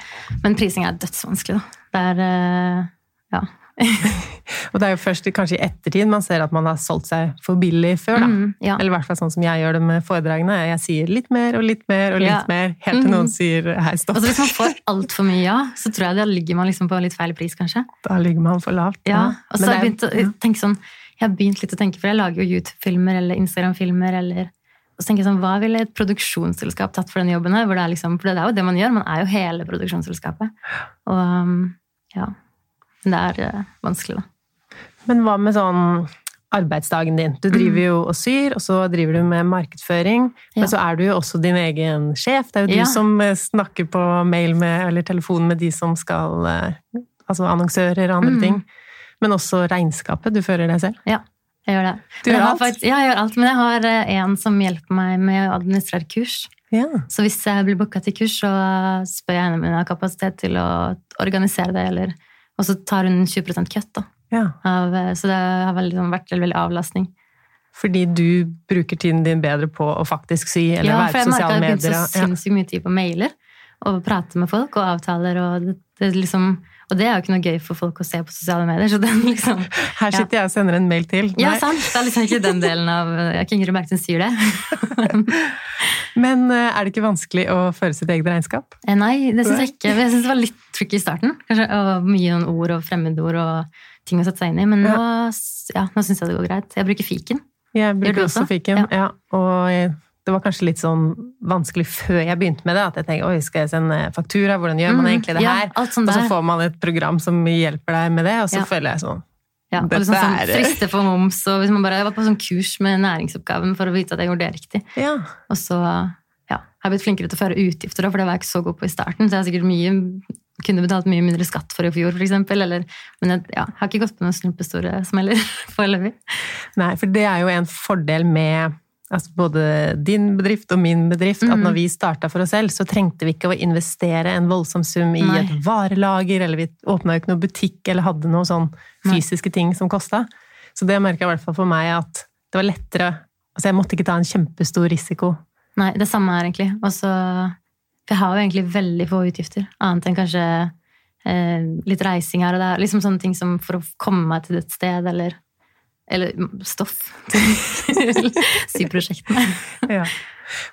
S2: men prising er dødsvanskelig, da. Det er eh, Ja.
S1: Og det er jo først kanskje i ettertid man ser at man har solgt seg for billig før, da.
S2: Mm, ja.
S1: Eller i hvert fall sånn som jeg gjør det med foredragene. Jeg sier litt mer og litt mer og litt
S2: Ja.
S1: mer, helt til noen sier 'hei, stopp'.
S2: Altså, hvis man får altfor mye ja, så tror jeg da ligger man liksom på litt feil pris, kanskje.
S1: Da ligger man for lavt.
S2: Ja, og så har jeg begynt å tenke sånn Jeg har begynt litt å tenke, for jeg lager jo YouTube-filmer eller Instagram-filmer eller og så tenker jeg sånn, Hva ville et produksjonsselskap tatt for denne jobben her? Er liksom, for det er jo det man gjør. Man er jo hele produksjonsselskapet. Og um, ja. Men det er eh, vanskelig, da.
S1: Men hva med sånn arbeidsdagen din? Du driver jo og syr, og så driver du med markedsføring.
S2: Ja.
S1: Men så er du jo også din egen sjef. Det er jo du
S2: Ja.
S1: som eh, snakker på mail med, eller telefon med de som skal eh, Altså annonsører og andre
S2: Mm.
S1: ting. Men også regnskapet. Du fører det selv.
S2: Ja, jeg gjør det.
S1: Du gjør alt?
S2: Faktisk, ja, jeg gjør alt. Men jeg har en som hjelper meg med å administrere kurs.
S1: Ja.
S2: Så hvis jeg blir booka til kurs, så spør jeg henne om hun har kapasitet til å organisere det, eller Og så tar hun 20% kutt, da.
S1: ja.
S2: Av, eh, så det har sånn, vært veldig, veldig avlastning.
S1: Fordi du bruker tiden din bedre på å faktisk si eller
S2: ja,
S1: være
S2: for
S1: på
S2: jeg merker
S1: sosiale
S2: at jeg
S1: har
S2: begynte så sinnssykt mye tid på mailer. Og prate med folk og avtaler. Og det, det liksom, og det er jo ikke noe gøy for folk å se på sosiale medier. Så den liksom
S1: Her sitter jeg og sender en mail til.
S2: Ja, sant. Det er liksom ikke den delen av Jeg ikke merke at hun sier det.
S1: Men eh, er det ikke vanskelig å føre sitt eget regnskap?
S2: Eh, Nei, det syns jeg ikke. Jeg syns det var litt tricky i starten. Kanskje, og mye ord og fremmedord og ting å sette seg inn i. Men nå, ja, nå syns jeg det går greit. Jeg bruker fiken.
S1: Jeg bruker også
S2: også?
S1: fiken.
S2: Ja.
S1: Ja. Og det var kanskje litt sånn vanskelig før jeg begynte med det. At jeg tenkte oi, skal jeg sende faktura? Hvordan gjør man
S2: Mm,
S1: egentlig det her?
S2: Ja,
S1: Og så får man et program som hjelper deg med det, og så
S2: Ja.
S1: føler jeg sånn
S2: Ja, og liksom sånn friste for moms. Og hvis man bare, jeg var på sånn kurs med næringsoppgaven for å vite at jeg gjorde det riktig.
S1: Ja.
S2: Og så ja, jeg har blitt flinkere til å føre utgifter, for det var jeg ikke så god på i starten. Så jeg har sikkert mye, kunne betalt mye mindre skatt for i fjor, eksempel. Eller, men jeg ja, har ikke gått på noen kjempestore smeller foreløpig.
S1: Nei, for det er jo en fordel med altså både din bedrift og min bedrift, at
S2: Mhm.
S1: når vi starta for oss selv, så trengte vi ikke å investere en voldsom sum i
S2: Nei.
S1: et varelager, eller vi åpna jo ikke noe butikk eller hadde noen sånn
S2: Nei.
S1: fysiske ting som kosta. Så det merka i hvert fall for meg at det var lettere Altså jeg måtte ikke ta en kjempestor risiko.
S2: Nei, det samme her egentlig. Og så jeg har jo egentlig veldig få utgifter. Annet enn kanskje eh, litt reising her og der. Liksom sånne ting som for å komme meg til et sted, eller eller stoff til syprosjektene.
S1: Ja.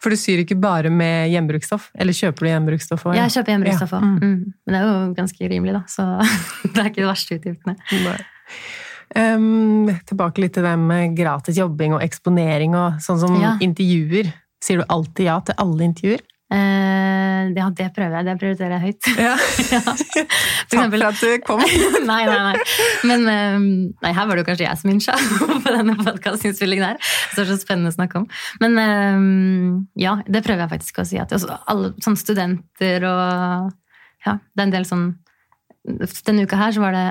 S1: For du syr ikke bare med gjenbruksstoff? Eller kjøper du gjenbruksstoff òg?
S2: Jeg kjøper gjenbruksstoff
S1: Ja. Mm.
S2: Mm. Men det er jo ganske rimelig, da. Så det er ikke de verste utgiftene.
S1: Ehm, tilbake litt til det med gratis jobbing og eksponering og sånn som
S2: Ja.
S1: intervjuer. Sier du alltid ja til alle intervjuer?
S2: Eh, ja, det prøver jeg. Det prioriterer jeg høyt.
S1: Ja.
S2: Ja.
S1: Takk for at du kom.
S2: nei, nei, nei. Men eh, nei, her var det jo kanskje jeg som innsja på denne podkastinnspillingen her. Så det er så spennende å snakke om. Men eh, ja, det prøver jeg faktisk å si. At også alle sånn studenter og Ja, det er en del sånn Denne uka her så var det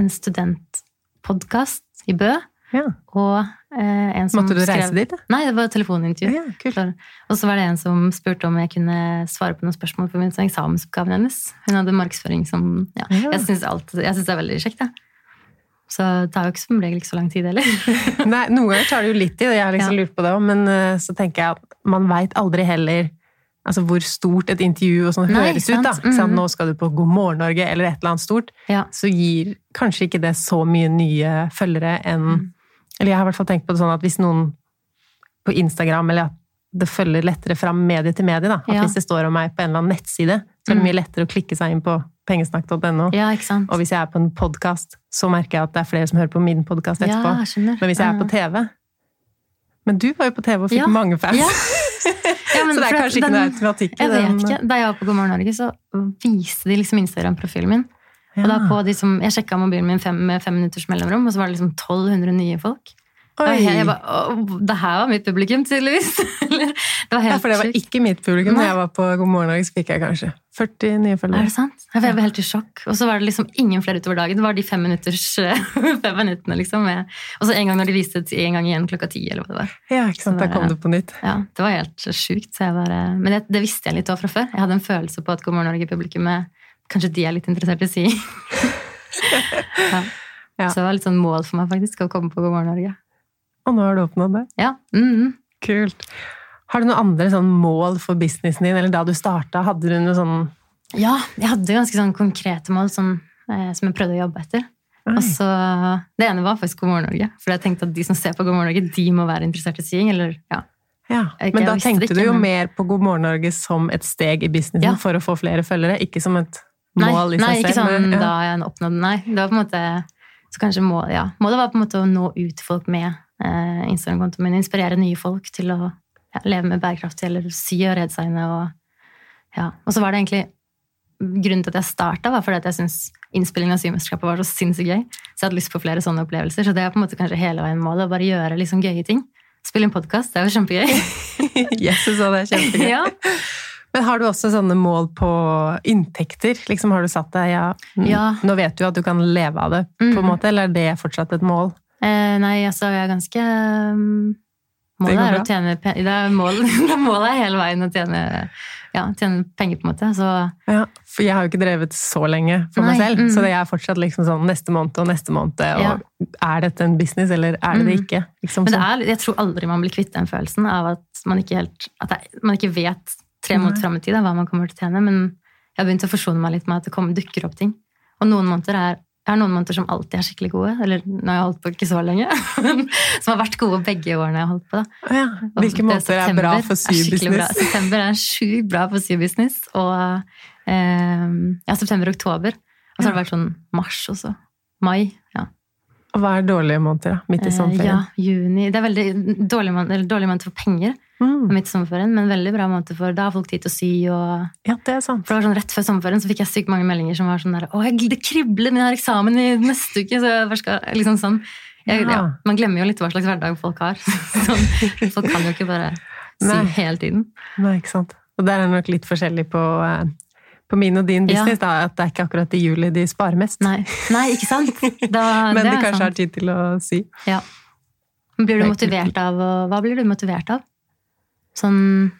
S2: en studentpodkast i Bø.
S1: Ja.
S2: Og eh, en som
S1: Måtte du reise
S2: skrev
S1: dit? da?
S2: Nei, det var telefonintervju.
S1: Ja, kult.
S2: Og så var det en som spurte om jeg kunne svare på noen spørsmål på min sånn eksamensoppgaven hennes. Hun hadde markedsføring som ja,
S1: Ja.
S2: Jeg syns det er veldig kjekt, jeg. Så det tar jo ikke som regel ikke så lang tid heller.
S1: Nei, noen ganger tar det jo litt tid, jeg har liksom
S2: Ja.
S1: lurt på det òg, men uh, så tenker jeg at man veit aldri heller altså hvor stort et intervju og sånn
S2: høres
S1: høres ut. da. Mm
S2: Mhm.
S1: nå skal du på God morgen Norge, eller et eller annet stort.
S2: Ja.
S1: Så gir kanskje ikke det så mye nye følgere enn
S2: Mm.
S1: Eller jeg har i hvert fall tenkt på det sånn at hvis noen på Instagram, eller at det følger lettere fram medie til medie, da. At
S2: Ja.
S1: hvis det står om meg på en eller annen nettside, så er det
S2: Mm.
S1: mye lettere å klikke seg inn på pengesnakk.no.
S2: ja, ikke?
S1: Og hvis jeg er på en podkast, så merker jeg at det er flere som hører på min podkast
S2: Ja,
S1: etterpå.
S2: skjønner.
S1: Men hvis jeg er på TV Men du var jo på TV og fikk
S2: Ja.
S1: mange fans.
S2: Ja. Ja,
S1: så det er kanskje ikke
S2: den-
S1: noe automatikk i
S2: Jeg vet ikke. Da jeg var på God morgen Norge, så viste de liksom Instagram-profilen min. Og da på de som, jeg sjekka mobilen min fem, med fem minutters mellomrom, og så var det liksom 1200 nye folk. Jeg, bare, «Å, det her var mitt publikum, tydeligvis. Det var helt
S1: Ja, for det var ikke mitt publikum.
S2: Nei.
S1: jeg var på God morgen Norge, fikk jeg kanskje 40 nye
S2: Er det sant? Jeg ble helt i sjokk. Og så var det liksom ingen flere utover dagen. Det var de fem, minutters, fem minuttene, liksom. Og så en gang når de viste det en gang igjen klokka ti, eller hva det var.
S1: Ja, ikke sant? Da kom
S2: det-
S1: på nytt.
S2: Ja, det var helt sjukt. Bare, men det, det visste jeg litt også fra før. Jeg hadde en følelse på at God morgen Norge-publikummet Kanskje de er litt interessert i si. ja.
S1: Ja.
S2: Så det var litt sånn mål for meg faktisk å komme på God morgen Norge.
S1: Og nå har du oppnådd det.
S2: Ja. mm
S1: Kult. Har du noen andre sånn mål for businessen din, eller da du starta? Hadde du noe sånn
S2: ja, jeg hadde ganske sånn konkrete mål sånn, eh, som jeg prøvde å jobbe etter.
S1: Oi.
S2: Og så, Det ene var faktisk God morgen Norge. For jeg tenkte at de som ser på God morgen Norge, de må være interessert i sying. Eller, ja.
S1: Ja, Men da tenkte
S2: ikke,
S1: du jo
S2: men-
S1: mer på God morgen Norge som et steg i businessen
S2: Ja.
S1: for å få flere følgere, ikke som et
S2: Nei,
S1: mål i
S2: nei,
S1: seg
S2: ikke sånn
S1: ja.
S2: da har jeg oppnådd Nei, det var på en måte så kanskje mål, ja. Målet var på en måte å nå ut folk med eh, Instagram-kontoen min. Inspirere nye folk til å ja, leve med bærekraftig eller sy og redesigne. Og, ja. og så var det egentlig Grunnen til at jeg starta, var fordi at jeg syns innspillingen av Symesterskapet var så sinnssykt gøy. Så jeg hadde lyst på flere sånne opplevelser. Så det er på en måte kanskje hele veien målet. Å bare gjøre liksom gøye ting. Spille en podkast, det er jo kjempegøy.
S1: Jesus, det er kjempegøy.
S2: ja.
S1: Men har du også sånne mål på inntekter? Liksom Har du satt deg ja,
S2: Ja.
S1: Nå vet du at du kan leve av det, på en
S2: Mhm.
S1: måte, eller er det fortsatt et mål?
S2: Eh, nei, altså, jeg er ganske um, Målet er å tjene penger det er mål, Målet er hele veien å tjene, ja, tjene penger, på en måte. Så
S1: Ja, for jeg har jo ikke drevet så lenge for meg selv,
S2: mm.
S1: så jeg er fortsatt liksom sånn neste måned og neste måned, og
S2: Ja.
S1: er dette en business, eller er det det
S2: Mm.
S1: ikke? Liksom
S2: Men det er, jeg tror aldri man blir kvitt den følelsen av at man ikke, helt, at man ikke vet tre måneder fram i tid hva man kommer til å tjene. Men jeg har begynt å forsone meg litt med at det kommer, dukker opp ting. Og noen måneder er jeg har noen måneder som alltid er skikkelig gode. Eller nå har jeg holdt på ikke så lenge. som har vært gode begge årene jeg har holdt på.
S1: Ja. Hvilke
S2: det
S1: måter er bra for sybusiness?
S2: September er sjukt bra for sybusiness. Og eh, ja, september og oktober. Og så har det vært sånn mars også. Mai.
S1: Hva er dårlige måneder, da? Midt i
S2: Eh,
S1: sommerferien?
S2: ja, juni. Det er veldig dårlig måned, eller dårlig måned for penger
S1: Mm.
S2: midt i sommerferien, men veldig bra måned for da har folk tid til å sy. og...
S1: ja, det er sant.
S2: For det var sånn Rett før sommerferien så fikk jeg sykt mange meldinger som var sånn der, å, jeg, det kribler, men jeg har eksamen i neste uke. så jeg skal, liksom sånn. Jeg,
S1: Ja.
S2: ja, man glemmer jo litt hva slags hverdag folk har. sånn, folk kan jo ikke bare sy
S1: Nei.
S2: hele tiden.
S1: Nei, ikke sant. Og der er det nok litt forskjellig på, eh, på min og din
S2: Ja.
S1: business, da, at det er ikke akkurat i juli de sparer mest.
S2: Nei, Nei ikke sant? Da,
S1: Men
S2: det
S1: de kanskje har tid til å sy.
S2: Ja. Blir du
S1: er
S2: motivert av Hva blir du motivert av? Sånn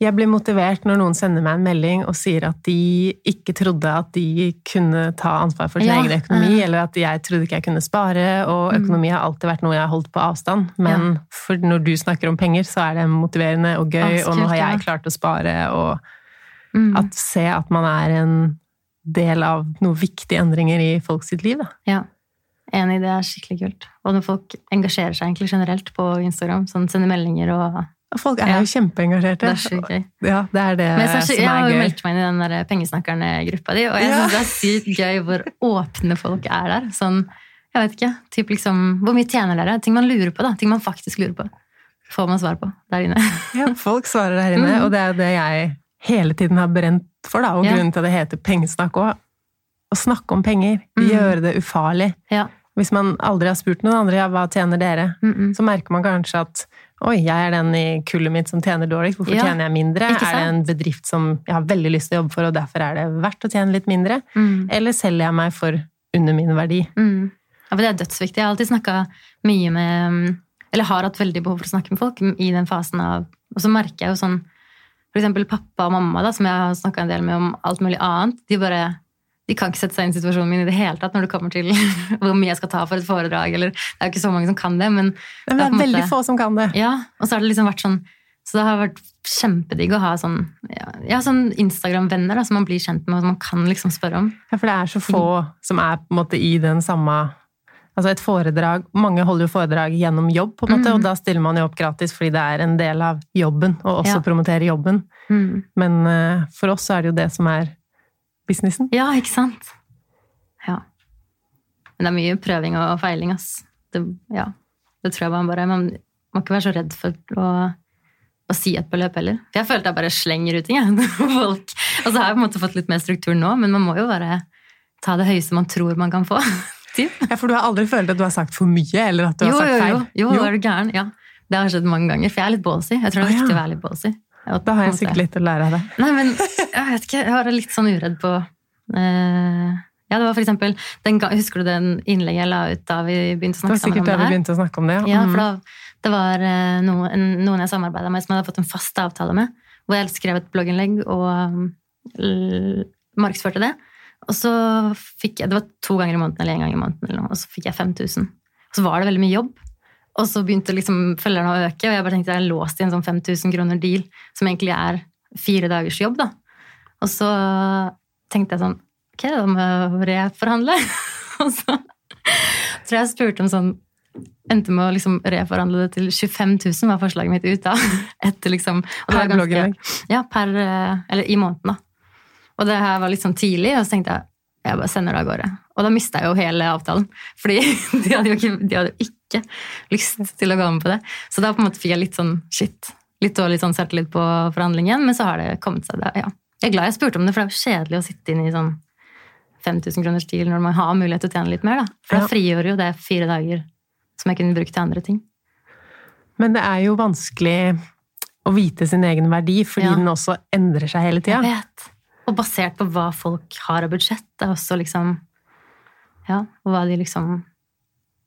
S1: Jeg blir motivert når noen sender meg en melding og sier at de ikke trodde at de kunne ta ansvar for sin
S2: Ja,
S1: egen økonomi,
S2: ja.
S1: eller at jeg trodde ikke jeg kunne spare, og
S2: Mm.
S1: økonomi har alltid vært noe jeg har holdt på avstand. Men for når du snakker om penger, så er det motiverende og gøy,
S2: Absolutt,
S1: og nå har jeg klart å spare, og
S2: mm,
S1: at se at man er en del av noen viktige endringer i folks liv. Da.
S2: Ja. Enig, det er skikkelig kult. Og når folk engasjerer seg egentlig generelt på Instagram, sånn sender meldinger og
S1: folk er
S2: Ja.
S1: jo kjempeengasjerte.
S2: Det er sjukt gøy.
S1: Ja, det er det
S2: som er
S1: som
S2: jeg har jo meldt meg inn i den der pengesnakkerne-gruppa di, og jeg
S1: Ja.
S2: det er sykt gøy hvor åpne folk er der. Sånn, jeg vet ikke, typ liksom, Hvor mye tjener dere? Ting man lurer på, da. Ting man faktisk lurer på. Får man svar på der inne.
S1: Ja, folk svarer der inne,
S2: Mm.
S1: og det er jo det jeg hele tiden har brent for, da, og
S2: Ja.
S1: grunnen til at det heter pengesnakk òg. Å snakke om penger,
S2: Mm.
S1: gjøre det ufarlig.
S2: Ja.
S1: Hvis man aldri har spurt noen andre ja, hva tjener dere,
S2: Mm -mm.
S1: så merker man kanskje at oi, jeg er den i kullet mitt som tjener dårligst, hvorfor
S2: Ja,
S1: tjener jeg mindre? Er det en bedrift som jeg har veldig lyst til å jobbe for, og derfor er det verdt å tjene litt mindre?
S2: Mm.
S1: Eller selger jeg meg for under min verdi?
S2: Mm. Ja, for det er dødsviktig. Jeg har alltid snakka mye med Eller har hatt veldig behov for å snakke med folk i den fasen av Og så merker jeg jo sånn Eksempel pappa og mamma, da, som jeg har snakka en del med om alt mulig annet. De bare de kan ikke sette seg inn i situasjonen min i det hele tatt når det kommer til hvor mye jeg skal ta for et foredrag. eller Det er jo ikke så mange som kan det, men
S1: Men det
S2: er
S1: er veldig
S2: måte-
S1: få som kan det.
S2: ja. Og så har det liksom vært sånn Så det har vært kjempedigg å ha sånn, ja, ja, sånn Instagram-venner som man blir kjent med, og som man kan liksom spørre om.
S1: Ja, for det er så få som er på en måte i den samme Altså et foredrag Mange holder jo foredrag gjennom jobb, på en måte,
S2: Mm.
S1: og da stiller man jo opp gratis fordi det er en del av jobben, og også
S2: Ja.
S1: promotere jobben.
S2: Mm.
S1: Men uh, for oss så er det jo det som er businessen.
S2: Ja, ikke sant? Ja. Men det er mye prøving og feiling, ass. Det, ja. det tror jeg man bare Man må ikke være så redd for å, å si et beløp heller. For jeg følte jeg bare slenger ut ting, jeg. Folk. Og så har jeg på en måte fått litt mer struktur nå, men man må jo bare ta det høyeste man tror man kan få. Typ.
S1: Ja, For du har aldri følt at du har sagt for mye, eller at du
S2: Jo,
S1: har
S2: sagt
S1: sagt
S2: jo.
S1: feil?
S2: jo, er du gæren? Ja. Det har skjedd mange ganger, for jeg er litt ballsy. Jeg tror det er
S1: ja.
S2: viktig å være litt ballsy.
S1: Da har jeg sikkert litt å lære av det.
S2: Nei, men jeg vet ikke. Jeg var litt sånn uredd på eh, Ja, det var for eksempel den Husker du den innlegget jeg la ut da vi begynte å snakke om
S1: Det her?
S2: Det var
S1: sikkert da vi begynte å snakke om det.
S2: Ja,
S1: Mm.
S2: for da, det var eh, noen, noen jeg samarbeida med som jeg hadde fått en fast avtale med, hvor jeg skrev et blogginnlegg og um, markedsførte det. Og så fikk jeg, Det var to ganger i måneden eller én gang i måneden, eller noe, og så fikk jeg 5000. Og så var det veldig mye jobb. Og så begynte liksom følgerne å øke, og jeg bare tenkte jeg er låst i en sånn 5000 kroner deal, som egentlig er fire dagers jobb. da. Og så tenkte jeg sånn Ok, da må jeg reforhandle. og så tror jeg jeg spurte om sånn Endte med å liksom reforhandle det til 25 000, var forslaget mitt ut da. Etter liksom,
S1: Per blogginnlegg.
S2: Ja, per, eh, eller i måneden, da. Og det her var litt sånn tidlig, og så tenkte jeg jeg bare sender det av gårde. Og da mista jeg jo hele avtalen. Fordi de hadde jo ikke, de hadde jo ikke lyst til å gå med på det. Så da på en måte fikk jeg litt sånn shit. Litt dårlig sånn selvtillit på forhandlingen, men så har det kommet seg. Det, Ja. Jeg er glad jeg spurte om det, for det er jo kjedelig å sitte inne i sånn 5000 kroners deal når man har mulighet til å tjene litt mer. da. For
S1: Ja.
S2: da frigjør jo det fire dager som jeg kunne brukt til andre ting.
S1: Men det er jo vanskelig å vite sin egen verdi, fordi
S2: Ja.
S1: den også endrer seg hele tida.
S2: Og basert på hva folk har av budsjett. Det er også liksom Ja, og hva de liksom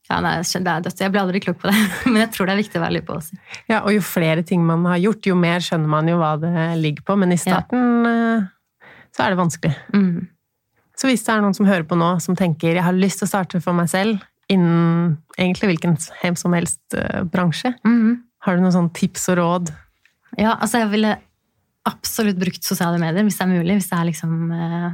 S2: ja, nei, det er dødt. Jeg blir aldri klok på det, men jeg tror det er viktig å være litt på også.
S1: Ja, og jo flere ting man har gjort, jo mer skjønner man jo hva det ligger på. Men i starten ja. så er det vanskelig.
S2: Mm.
S1: Så hvis det er noen som hører på nå, som tenker jeg har lyst til å starte for meg selv innen egentlig hvilken som helst eh, bransje,
S2: mm.
S1: har du noen sånne tips og råd?
S2: Ja, altså jeg ville absolutt brukt sosiale medier hvis det er mulig. Hvis det er liksom eh,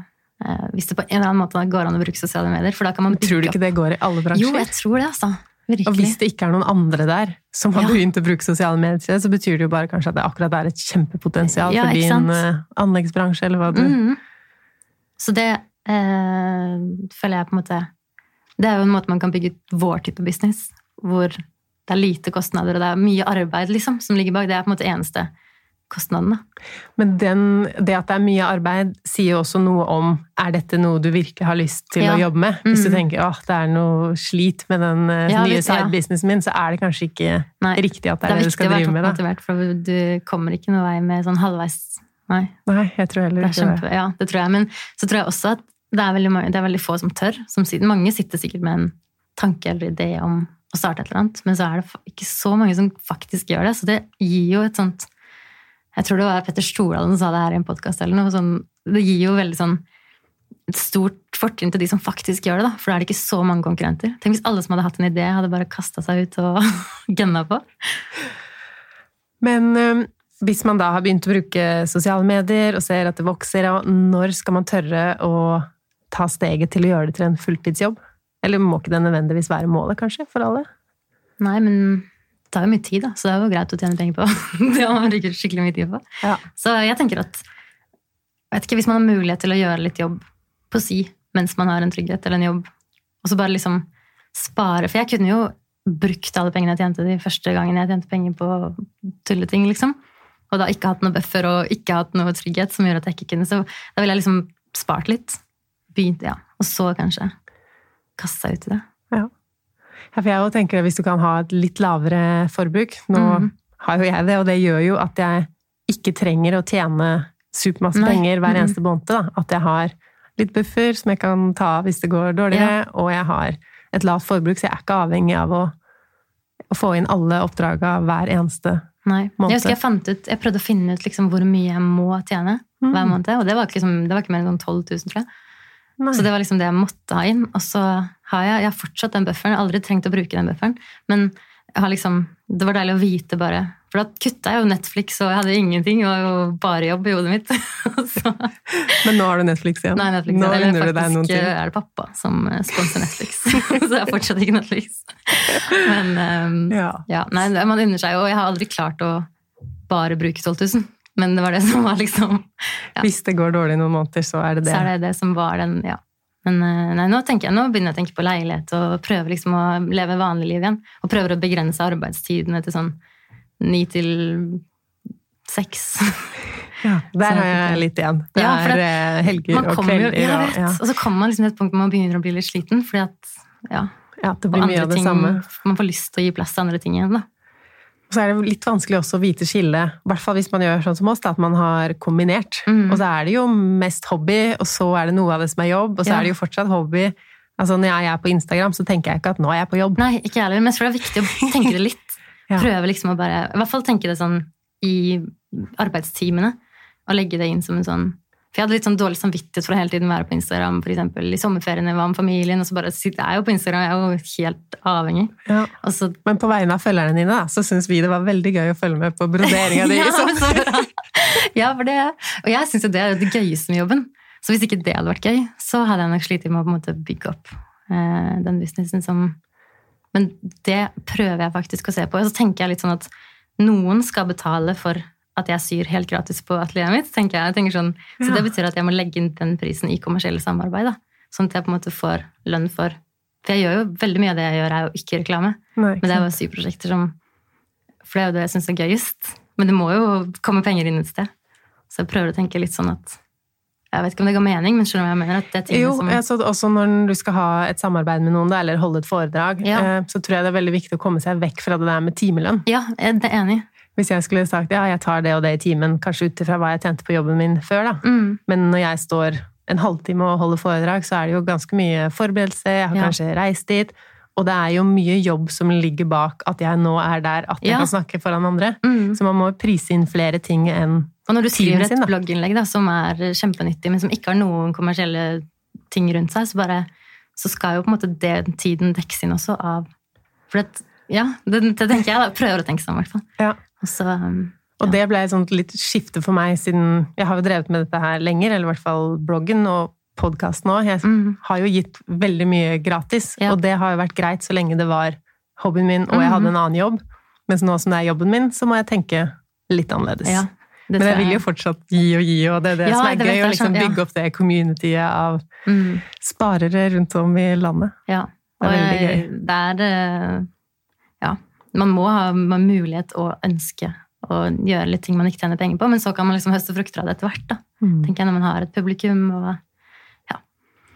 S2: eh, Hvis det på en eller annen måte går an å bruke sosiale medier. For da kan man bygge
S1: Tror du ikke det går i alle bransjer?
S2: Jo, jeg tror det, altså.
S1: Og hvis det ikke er noen andre der som har
S2: Ja.
S1: begynt å bruke sosiale medier, så betyr det jo bare kanskje at det akkurat er et kjempepotensial
S2: Ja,
S1: for din eh, anleggsbransje, eller hva du
S2: mm. Så det eh, føler jeg på en måte Det er jo en måte man kan bygge ut vår type business, hvor det er lite kostnader, og det er mye arbeid liksom, som ligger bak. Det er på en måte eneste kostnaden. Da.
S1: Men den, det at det er mye arbeid, sier jo også noe om er dette noe du virkelig har lyst til
S2: Ja.
S1: å jobbe med. Hvis du
S2: Mhm.
S1: tenker at det er noe slit med den eh,
S2: Ja,
S1: nye sidebusinessen min, så er det kanskje ikke
S2: Nei,
S1: riktig at det er
S2: det
S1: er
S2: er
S1: det, du
S2: viktig
S1: med.
S2: å være
S1: viktig å være
S2: toppmotivert, for du kommer ikke noe vei med sånn halvveis Nei,
S1: Nei, jeg tror heller
S2: er
S1: ikke det.
S2: ja, det tror jeg. Men så tror jeg også at det er veldig, mange, det er veldig få som tør. Som mange sitter sikkert med en tanke eller idé om å starte et eller annet, men så er det ikke så mange som faktisk gjør det. Så det gir jo et sånt Jeg tror det var Petter Stordalen som sa det her i en podkast det gir jo veldig sånn et stort fortrinn til de som faktisk gjør det, da. For da er det ikke så mange konkurrenter. Tenk hvis alle som hadde hatt en idé, hadde bare kasta seg ut og gunna på.
S1: Men um, hvis man da har begynt å bruke sosiale medier og ser at det vokser, når skal man tørre å ta steget til å gjøre det til en fulltidsjobb? Eller må ikke det nødvendigvis være målet, kanskje, for alle?
S2: Nei, men tar jo mye tid, da, så det er jo greit å tjene penger på. det har man bruker skikkelig mye tid på.
S1: Ja.
S2: Så jeg tenker at vet ikke, hvis man har mulighet til å gjøre litt jobb på si mens man har en trygghet eller en jobb, og så bare liksom spare For jeg kunne jo brukt alle pengene jeg tjente de første gangene jeg tjente penger på tulleting, liksom. Og da ikke hatt noe buffer og ikke hatt noe trygghet som gjør at jeg ikke kunne. Så da ville jeg liksom spart litt. Begynt, ja. Og så kanskje kaste seg ut i det.
S1: Ja, for jeg også tenker at hvis du kan ha et litt lavere forbruk Nå
S2: mm.
S1: har jo jeg det, og det gjør jo at jeg ikke trenger å tjene supermasse
S2: Nei.
S1: penger hver
S2: Mhm.
S1: eneste måned. Da. At jeg har litt buffer som jeg kan ta av hvis det går dårligere, og jeg har et lavt forbruk, så jeg er ikke avhengig av å, å få inn alle oppdraga hver eneste
S2: Nei.
S1: Måned.
S2: Jeg husker jeg fant ut, jeg prøvde å finne ut liksom hvor mye jeg må tjene
S1: Mm.
S2: hver måned. Og det var ikke, liksom, det var ikke mer enn sånn 12 000, tror jeg.
S1: Nei.
S2: Så det var liksom det jeg måtte ha inn. Og så har jeg, jeg har fortsatt den bufferen. Jeg har aldri trengt å bruke den bufferen. Men liksom, det var deilig å vite bare. For da kutta jeg jo Netflix, og jeg hadde ingenting. Det var jo bare jobb i hodet mitt. så,
S1: Men nå har du Netflix igjen.
S2: nei, Netflix,
S1: nå
S2: eller faktisk
S1: ting.
S2: er det pappa som eh, sponser Netflix. så jeg har fortsatt ikke Netflix. Men um,
S1: Ja.
S2: ja, nei, man unner seg jo, jeg har aldri klart å bare bruke 12 000. Men det var det som var liksom Ja.
S1: Hvis det går dårlig noen måneder, så er det det.
S2: Så er det det som var den, ja. Men eh, nei, nå, jeg, nå begynner jeg å tenke på leilighet og prøver liksom å leve vanlig liv igjen. Og prøver å begrense arbeidstidene til sånn ni til seks.
S1: Ja, der har jeg litt igjen. Det
S2: Ja,
S1: er eh, helger og kvelder.
S2: jo,
S1: ja,
S2: vet,
S1: ja.
S2: Og så kommer man liksom til et punkt hvor man begynner å bli litt sliten. fordi at ja,
S1: Ja, det blir mye av det
S2: ting
S1: samme.
S2: Man får lyst til å gi plass til andre ting igjen, da.
S1: Og så er det litt vanskelig også å vite skillet, i hvert fall hvis man gjør sånn som oss, da, at man har kombinert.
S2: Mm.
S1: Og så er det jo mest hobby, og så er det noe av det som er jobb, og så
S2: Ja.
S1: er det jo fortsatt hobby. Altså Når jeg er på Instagram, så tenker jeg ikke at nå er jeg på jobb.
S2: Nei, ikke heller, men jeg tror det er viktig å tenke det litt.
S1: Ja.
S2: Prøve liksom å bare, i hvert fall tenke det sånn i arbeidstimene, og legge det inn som en sånn For jeg hadde litt sånn dårlig samvittighet for å hele tiden være på Instagram, for eksempel i sommerferiene, var med familien, og så bare sitter jeg jo på Instagram, jeg er jo helt avhengig.
S1: Ja.
S2: Så
S1: Men på vegne av følgerne dine, da, så syns vi det var veldig gøy å følge med på broderinga di.
S2: ja, bra. ja, for det Og jeg syns jo det er det gøyeste med jobben. Så hvis ikke det hadde vært gøy, så hadde jeg nok slitt med å på en måte bygge opp eh, den businessen som Men det prøver jeg faktisk å se på. Og så tenker jeg litt sånn at noen skal betale for at jeg syr helt gratis på atelieret mitt. tenker jeg. jeg tenker sånn, Så
S1: Ja.
S2: det betyr at jeg må legge inn den prisen i kommersielle samarbeid. da. Sånn at jeg på en måte får lønn for For jeg gjør jo veldig mye av det jeg gjør, er jo ikke reklame.
S1: Nei, ikke
S2: Men det er jo syprosjekter som For det er jo det jeg syns er gøyest. Men det må jo komme penger inn et sted. Så jeg prøver å tenke litt sånn at Jeg vet ikke om det ga mening, men skjønner du hva jeg mener? At det er
S1: Jo,
S2: som
S1: jeg så også når du skal ha et samarbeid med noen, eller holde et foredrag,
S2: Ja.
S1: eh, så tror jeg det er veldig viktig å komme seg vekk fra det der med timelønn.
S2: Ja, jeg er enig.
S1: Hvis jeg skulle sagt ja, jeg tar det og det i timen, kanskje ut ifra hva jeg tjente på jobben min før, da.
S2: Mm.
S1: Men når jeg står en halvtime og holder foredrag, så er det jo ganske mye forberedelse, jeg har
S2: Ja.
S1: kanskje reist dit, og det er jo mye jobb som ligger bak at jeg nå er der, at jeg
S2: Ja.
S1: kan snakke foran andre.
S2: Mm.
S1: Så man må prise inn flere ting enn
S2: Og når du skriver
S1: sin,
S2: et blogginnlegg da, som er kjempenyttig, men som ikke har noen kommersielle ting rundt seg, så, bare, så skal jo på en måte den tiden dekkes inn også av For det, ja, det, det tenker jeg. da. Prøver å tenke sånn, i hvert fall.
S1: Ja.
S2: Og så, ja.
S1: Og det ble et sånt litt skifte for meg, siden jeg har jo drevet med dette her lenger, eller i hvert fall bloggen og podkasten òg. Jeg
S2: mm,
S1: har jo gitt veldig mye gratis,
S2: Ja.
S1: og det har jo vært greit så lenge det var hobbyen min og jeg
S2: Mhm.
S1: hadde en annen jobb. Mens nå som det er jobben min, så må jeg tenke litt annerledes.
S2: ja,
S1: Men jeg vil jo fortsatt gi og gi, og det er det som er
S2: det
S1: gøy. Å liksom bygge opp det communityet av
S2: mm.
S1: sparere rundt om i landet.
S2: Ja.
S1: Det er veldig
S2: gøy. det er eh, Ja. Man må ha mulighet og ønske å gjøre litt ting man ikke tjener penger på, men så kan man liksom høste frukter av det etter hvert. da. tenker jeg, Når man har et publikum og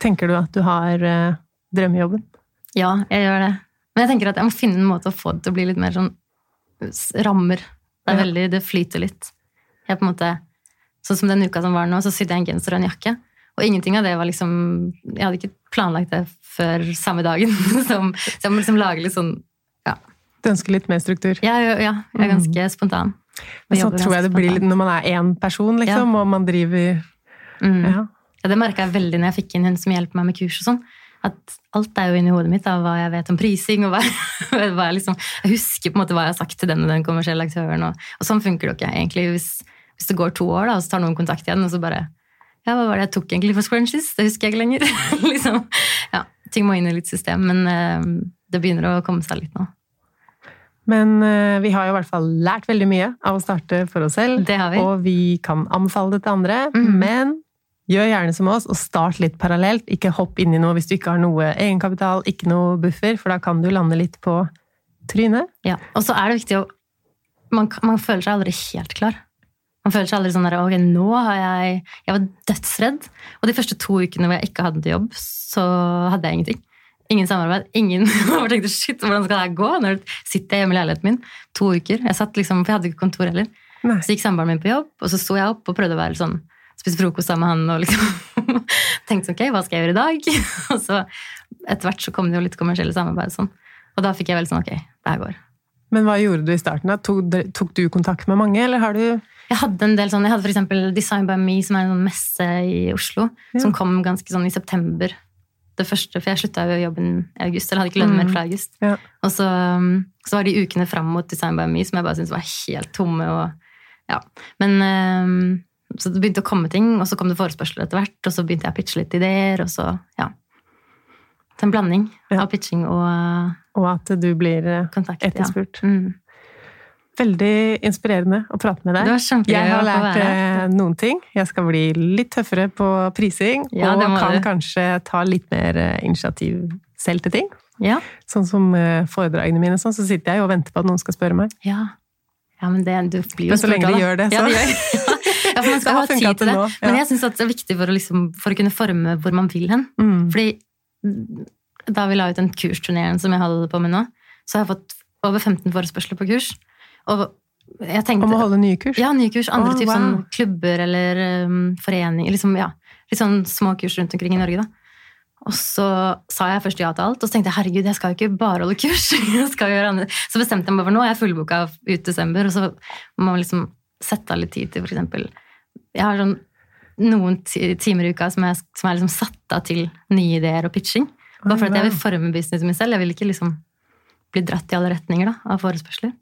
S1: Tenker du at du har eh, drømmejobben?
S2: Ja, jeg gjør det. Men jeg tenker at jeg må finne en måte å få det til å bli litt mer sånn rammer. Det
S1: Ja.
S2: veldig, det flyter litt. Jeg på en måte, Sånn som den uka som var nå, så sydde jeg en genser og en jakke. Og ingenting av det var liksom Jeg hadde ikke planlagt det før samme dagen. Så jeg må liksom lage litt sånn
S1: Du ønsker litt mer struktur?
S2: Ja, ja, ja jeg er ganske spontan.
S1: Men så tror jeg det blir litt når man er én person, liksom, og man driver
S2: Mm.
S1: ja.
S2: Ja, det merka jeg veldig når jeg fikk inn hun som hjelper meg med kurs og sånn. At alt er jo inni hodet mitt av hva jeg vet om prising. og hva, hva jeg, liksom, jeg husker på en måte hva jeg har sagt til den og den kommersielle aktøren. Og, og sånn funker det jo ikke egentlig. Hvis, hvis det går to år, da, og så tar noen kontakt igjen, og så bare Ja, hva var det jeg tok egentlig for scrunchies? Det husker jeg ikke lenger. liksom. Ja, Ting må inn i litt system, men uh, det begynner å komme seg litt nå.
S1: Men eh, vi har jo i hvert fall lært veldig mye av å starte for oss selv.
S2: Det har vi.
S1: Og vi kan anbefale det til andre.
S2: Mm.
S1: Men gjør gjerne som oss, og start litt parallelt. Ikke hopp inn i noe hvis du ikke har noe egenkapital, ikke noe buffer, for da kan du lande litt på trynet.
S2: Ja, Og så er det viktig å man, man føler seg aldri helt klar. Man føler seg aldri sånn der, ok, nå har jeg Jeg var dødsredd. Og de første to ukene hvor jeg ikke hadde jobb, så hadde jeg ingenting. Ingen samarbeid. ingen, jeg tenkte, shit, Hvordan skal det her gå? Når sitter jeg hjemme i leiligheten min to uker. Jeg satt liksom, For jeg hadde ikke kontor heller.
S1: Nei.
S2: Så gikk samboeren min på jobb, og så sto jeg opp og prøvde å være sånn, spise frokost sammen med han. og liksom tenkte sånn, ok, hva skal jeg gjøre i dag? og så etter hvert så kom det jo litt kommersielle samarbeid. og sånn. Og da fikk jeg vel sånn, ok, det her går.
S1: Men hva gjorde du i starten? da? Tok, tok du kontakt med mange, eller har du
S2: Jeg hadde en del sånn, jeg hadde eksempel Design by Me, som er en sånn messe i Oslo,
S1: Ja.
S2: som kom ganske sånn i september. Det første, For jeg slutta jo jobben i august, eller hadde ikke lønn mer fra august.
S1: Ja.
S2: Og så, um, så var de ukene fram mot Design by Me som jeg bare syntes var helt tomme. og ja. Men um, så det begynte å komme ting, og så kom det forespørsler etter hvert, og så begynte jeg å pitche litt ideer, og så ja. Så en blanding
S1: Ja.
S2: av pitching og
S1: Og at du blir eh,
S2: kontakt.
S1: etterspurt.
S2: Ja. Mm.
S1: Veldig inspirerende å prate med deg.
S2: Det
S1: Jeg har lært eh, noen ting. Jeg skal bli litt tøffere på prising,
S2: Ja,
S1: og kan
S2: du.
S1: kanskje ta litt mer eh, initiativ selv til ting.
S2: Ja.
S1: Sånn som eh, foredragene mine, sånn, så sitter jeg og venter på at noen skal spørre meg.
S2: Ja. ja, men det, du blir jo
S1: Men så lenge de gjør det,
S2: Ja,
S1: så-
S2: de gjør. ja, for man skal ha tid til det.
S1: nå, ja.
S2: Men jeg syns det er viktig for å, liksom, for å kunne forme hvor man vil hen.
S1: Mm.
S2: Fordi da vi la ut den kursturneren som jeg holder på med nå, så har jeg fått over 15 forespørsler på kurs. Og jeg tenkte
S1: Om å holde nye kurs?
S2: Ja, nye kurs. Andre
S1: oh,
S2: typer
S1: wow.
S2: sånn klubber eller um, foreninger. Liksom, ja, litt sånn små kurs rundt omkring i Norge, da. Og så sa jeg først ja til alt, og så tenkte jeg herregud, jeg skal jo ikke bare holde kurs. jeg skal gjøre andre. Så bestemte jeg meg for nå, jeg er fullboka ut desember, og så må man liksom sette av litt tid til eksempel Jeg har sånn noen timer i uka som er, som er liksom satt av til nye ideer og pitching. Bare fordi jeg vil forme businessen min selv. Jeg vil ikke liksom bli dratt i alle retninger da, av forespørsler.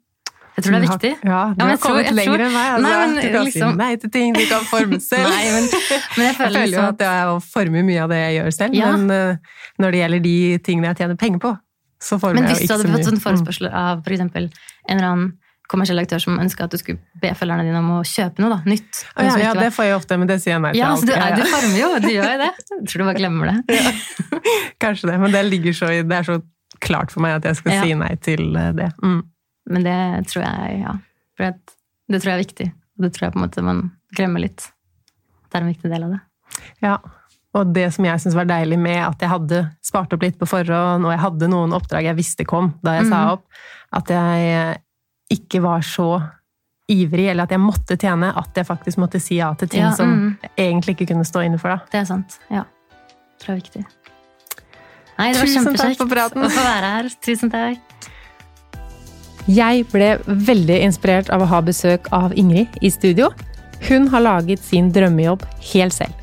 S2: Jeg tror det er viktig.
S1: Ja, du
S2: ja,
S1: har kommet
S2: tror-
S1: lenger enn meg. Altså.
S2: Nei, men
S1: du kan
S2: liksom-
S1: si nei til ting, du kan forme selv.
S2: Nei, men, men jeg
S1: jeg
S2: føler
S1: føler jo
S2: liksom
S1: at jeg former mye av det jeg gjør selv,
S2: Ja.
S1: men uh, når det gjelder de tingene jeg tjener penger på, så former
S2: Men
S1: jeg
S2: hvis du hadde fått
S1: en
S2: sånn forespørsel av for eksempel en eller annen kommersiell aktør som ønska at du skulle be følgerne dine om å kjøpe noe da, nytt
S1: Mm.
S2: Noe
S1: ja, ja, det får jeg ofte, men det sier jeg nei til
S2: ja, altså, du, er, du former jo, du gjør jo det. Jeg tror du bare glemmer det.
S1: Kanskje det, men det ligger så Det er så klart for meg at jeg skal
S2: Ja.
S1: si nei til eh, det. Mm.
S2: Men det tror jeg, ja. Det tror jeg er viktig. Og det tror jeg på en måte man glemmer litt. Det er en viktig del av det.
S1: Ja. Og det som jeg syns var deilig med at jeg hadde spart opp litt på forhånd, og jeg hadde noen oppdrag jeg visste kom da jeg sa
S2: Mhm.
S1: opp, at jeg ikke var så ivrig, eller at jeg måtte tjene, at jeg faktisk måtte si ja til ting
S2: Ja,
S1: som
S2: mm.
S1: jeg egentlig ikke kunne stå inne for. da.
S2: Det er sant. Ja. Tror jeg er viktig. Nei, det var kjempekjekt å få være her. Tusen takk.
S1: Jeg ble veldig inspirert av å ha besøk av Ingrid i studio. Hun har laget sin drømmejobb helt selv.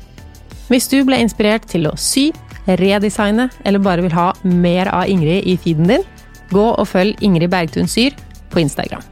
S1: Hvis du ble inspirert til å sy, redesigne eller bare vil ha mer av Ingrid i feeden din, gå og følg Ingrid Bergtun Syr på Instagram.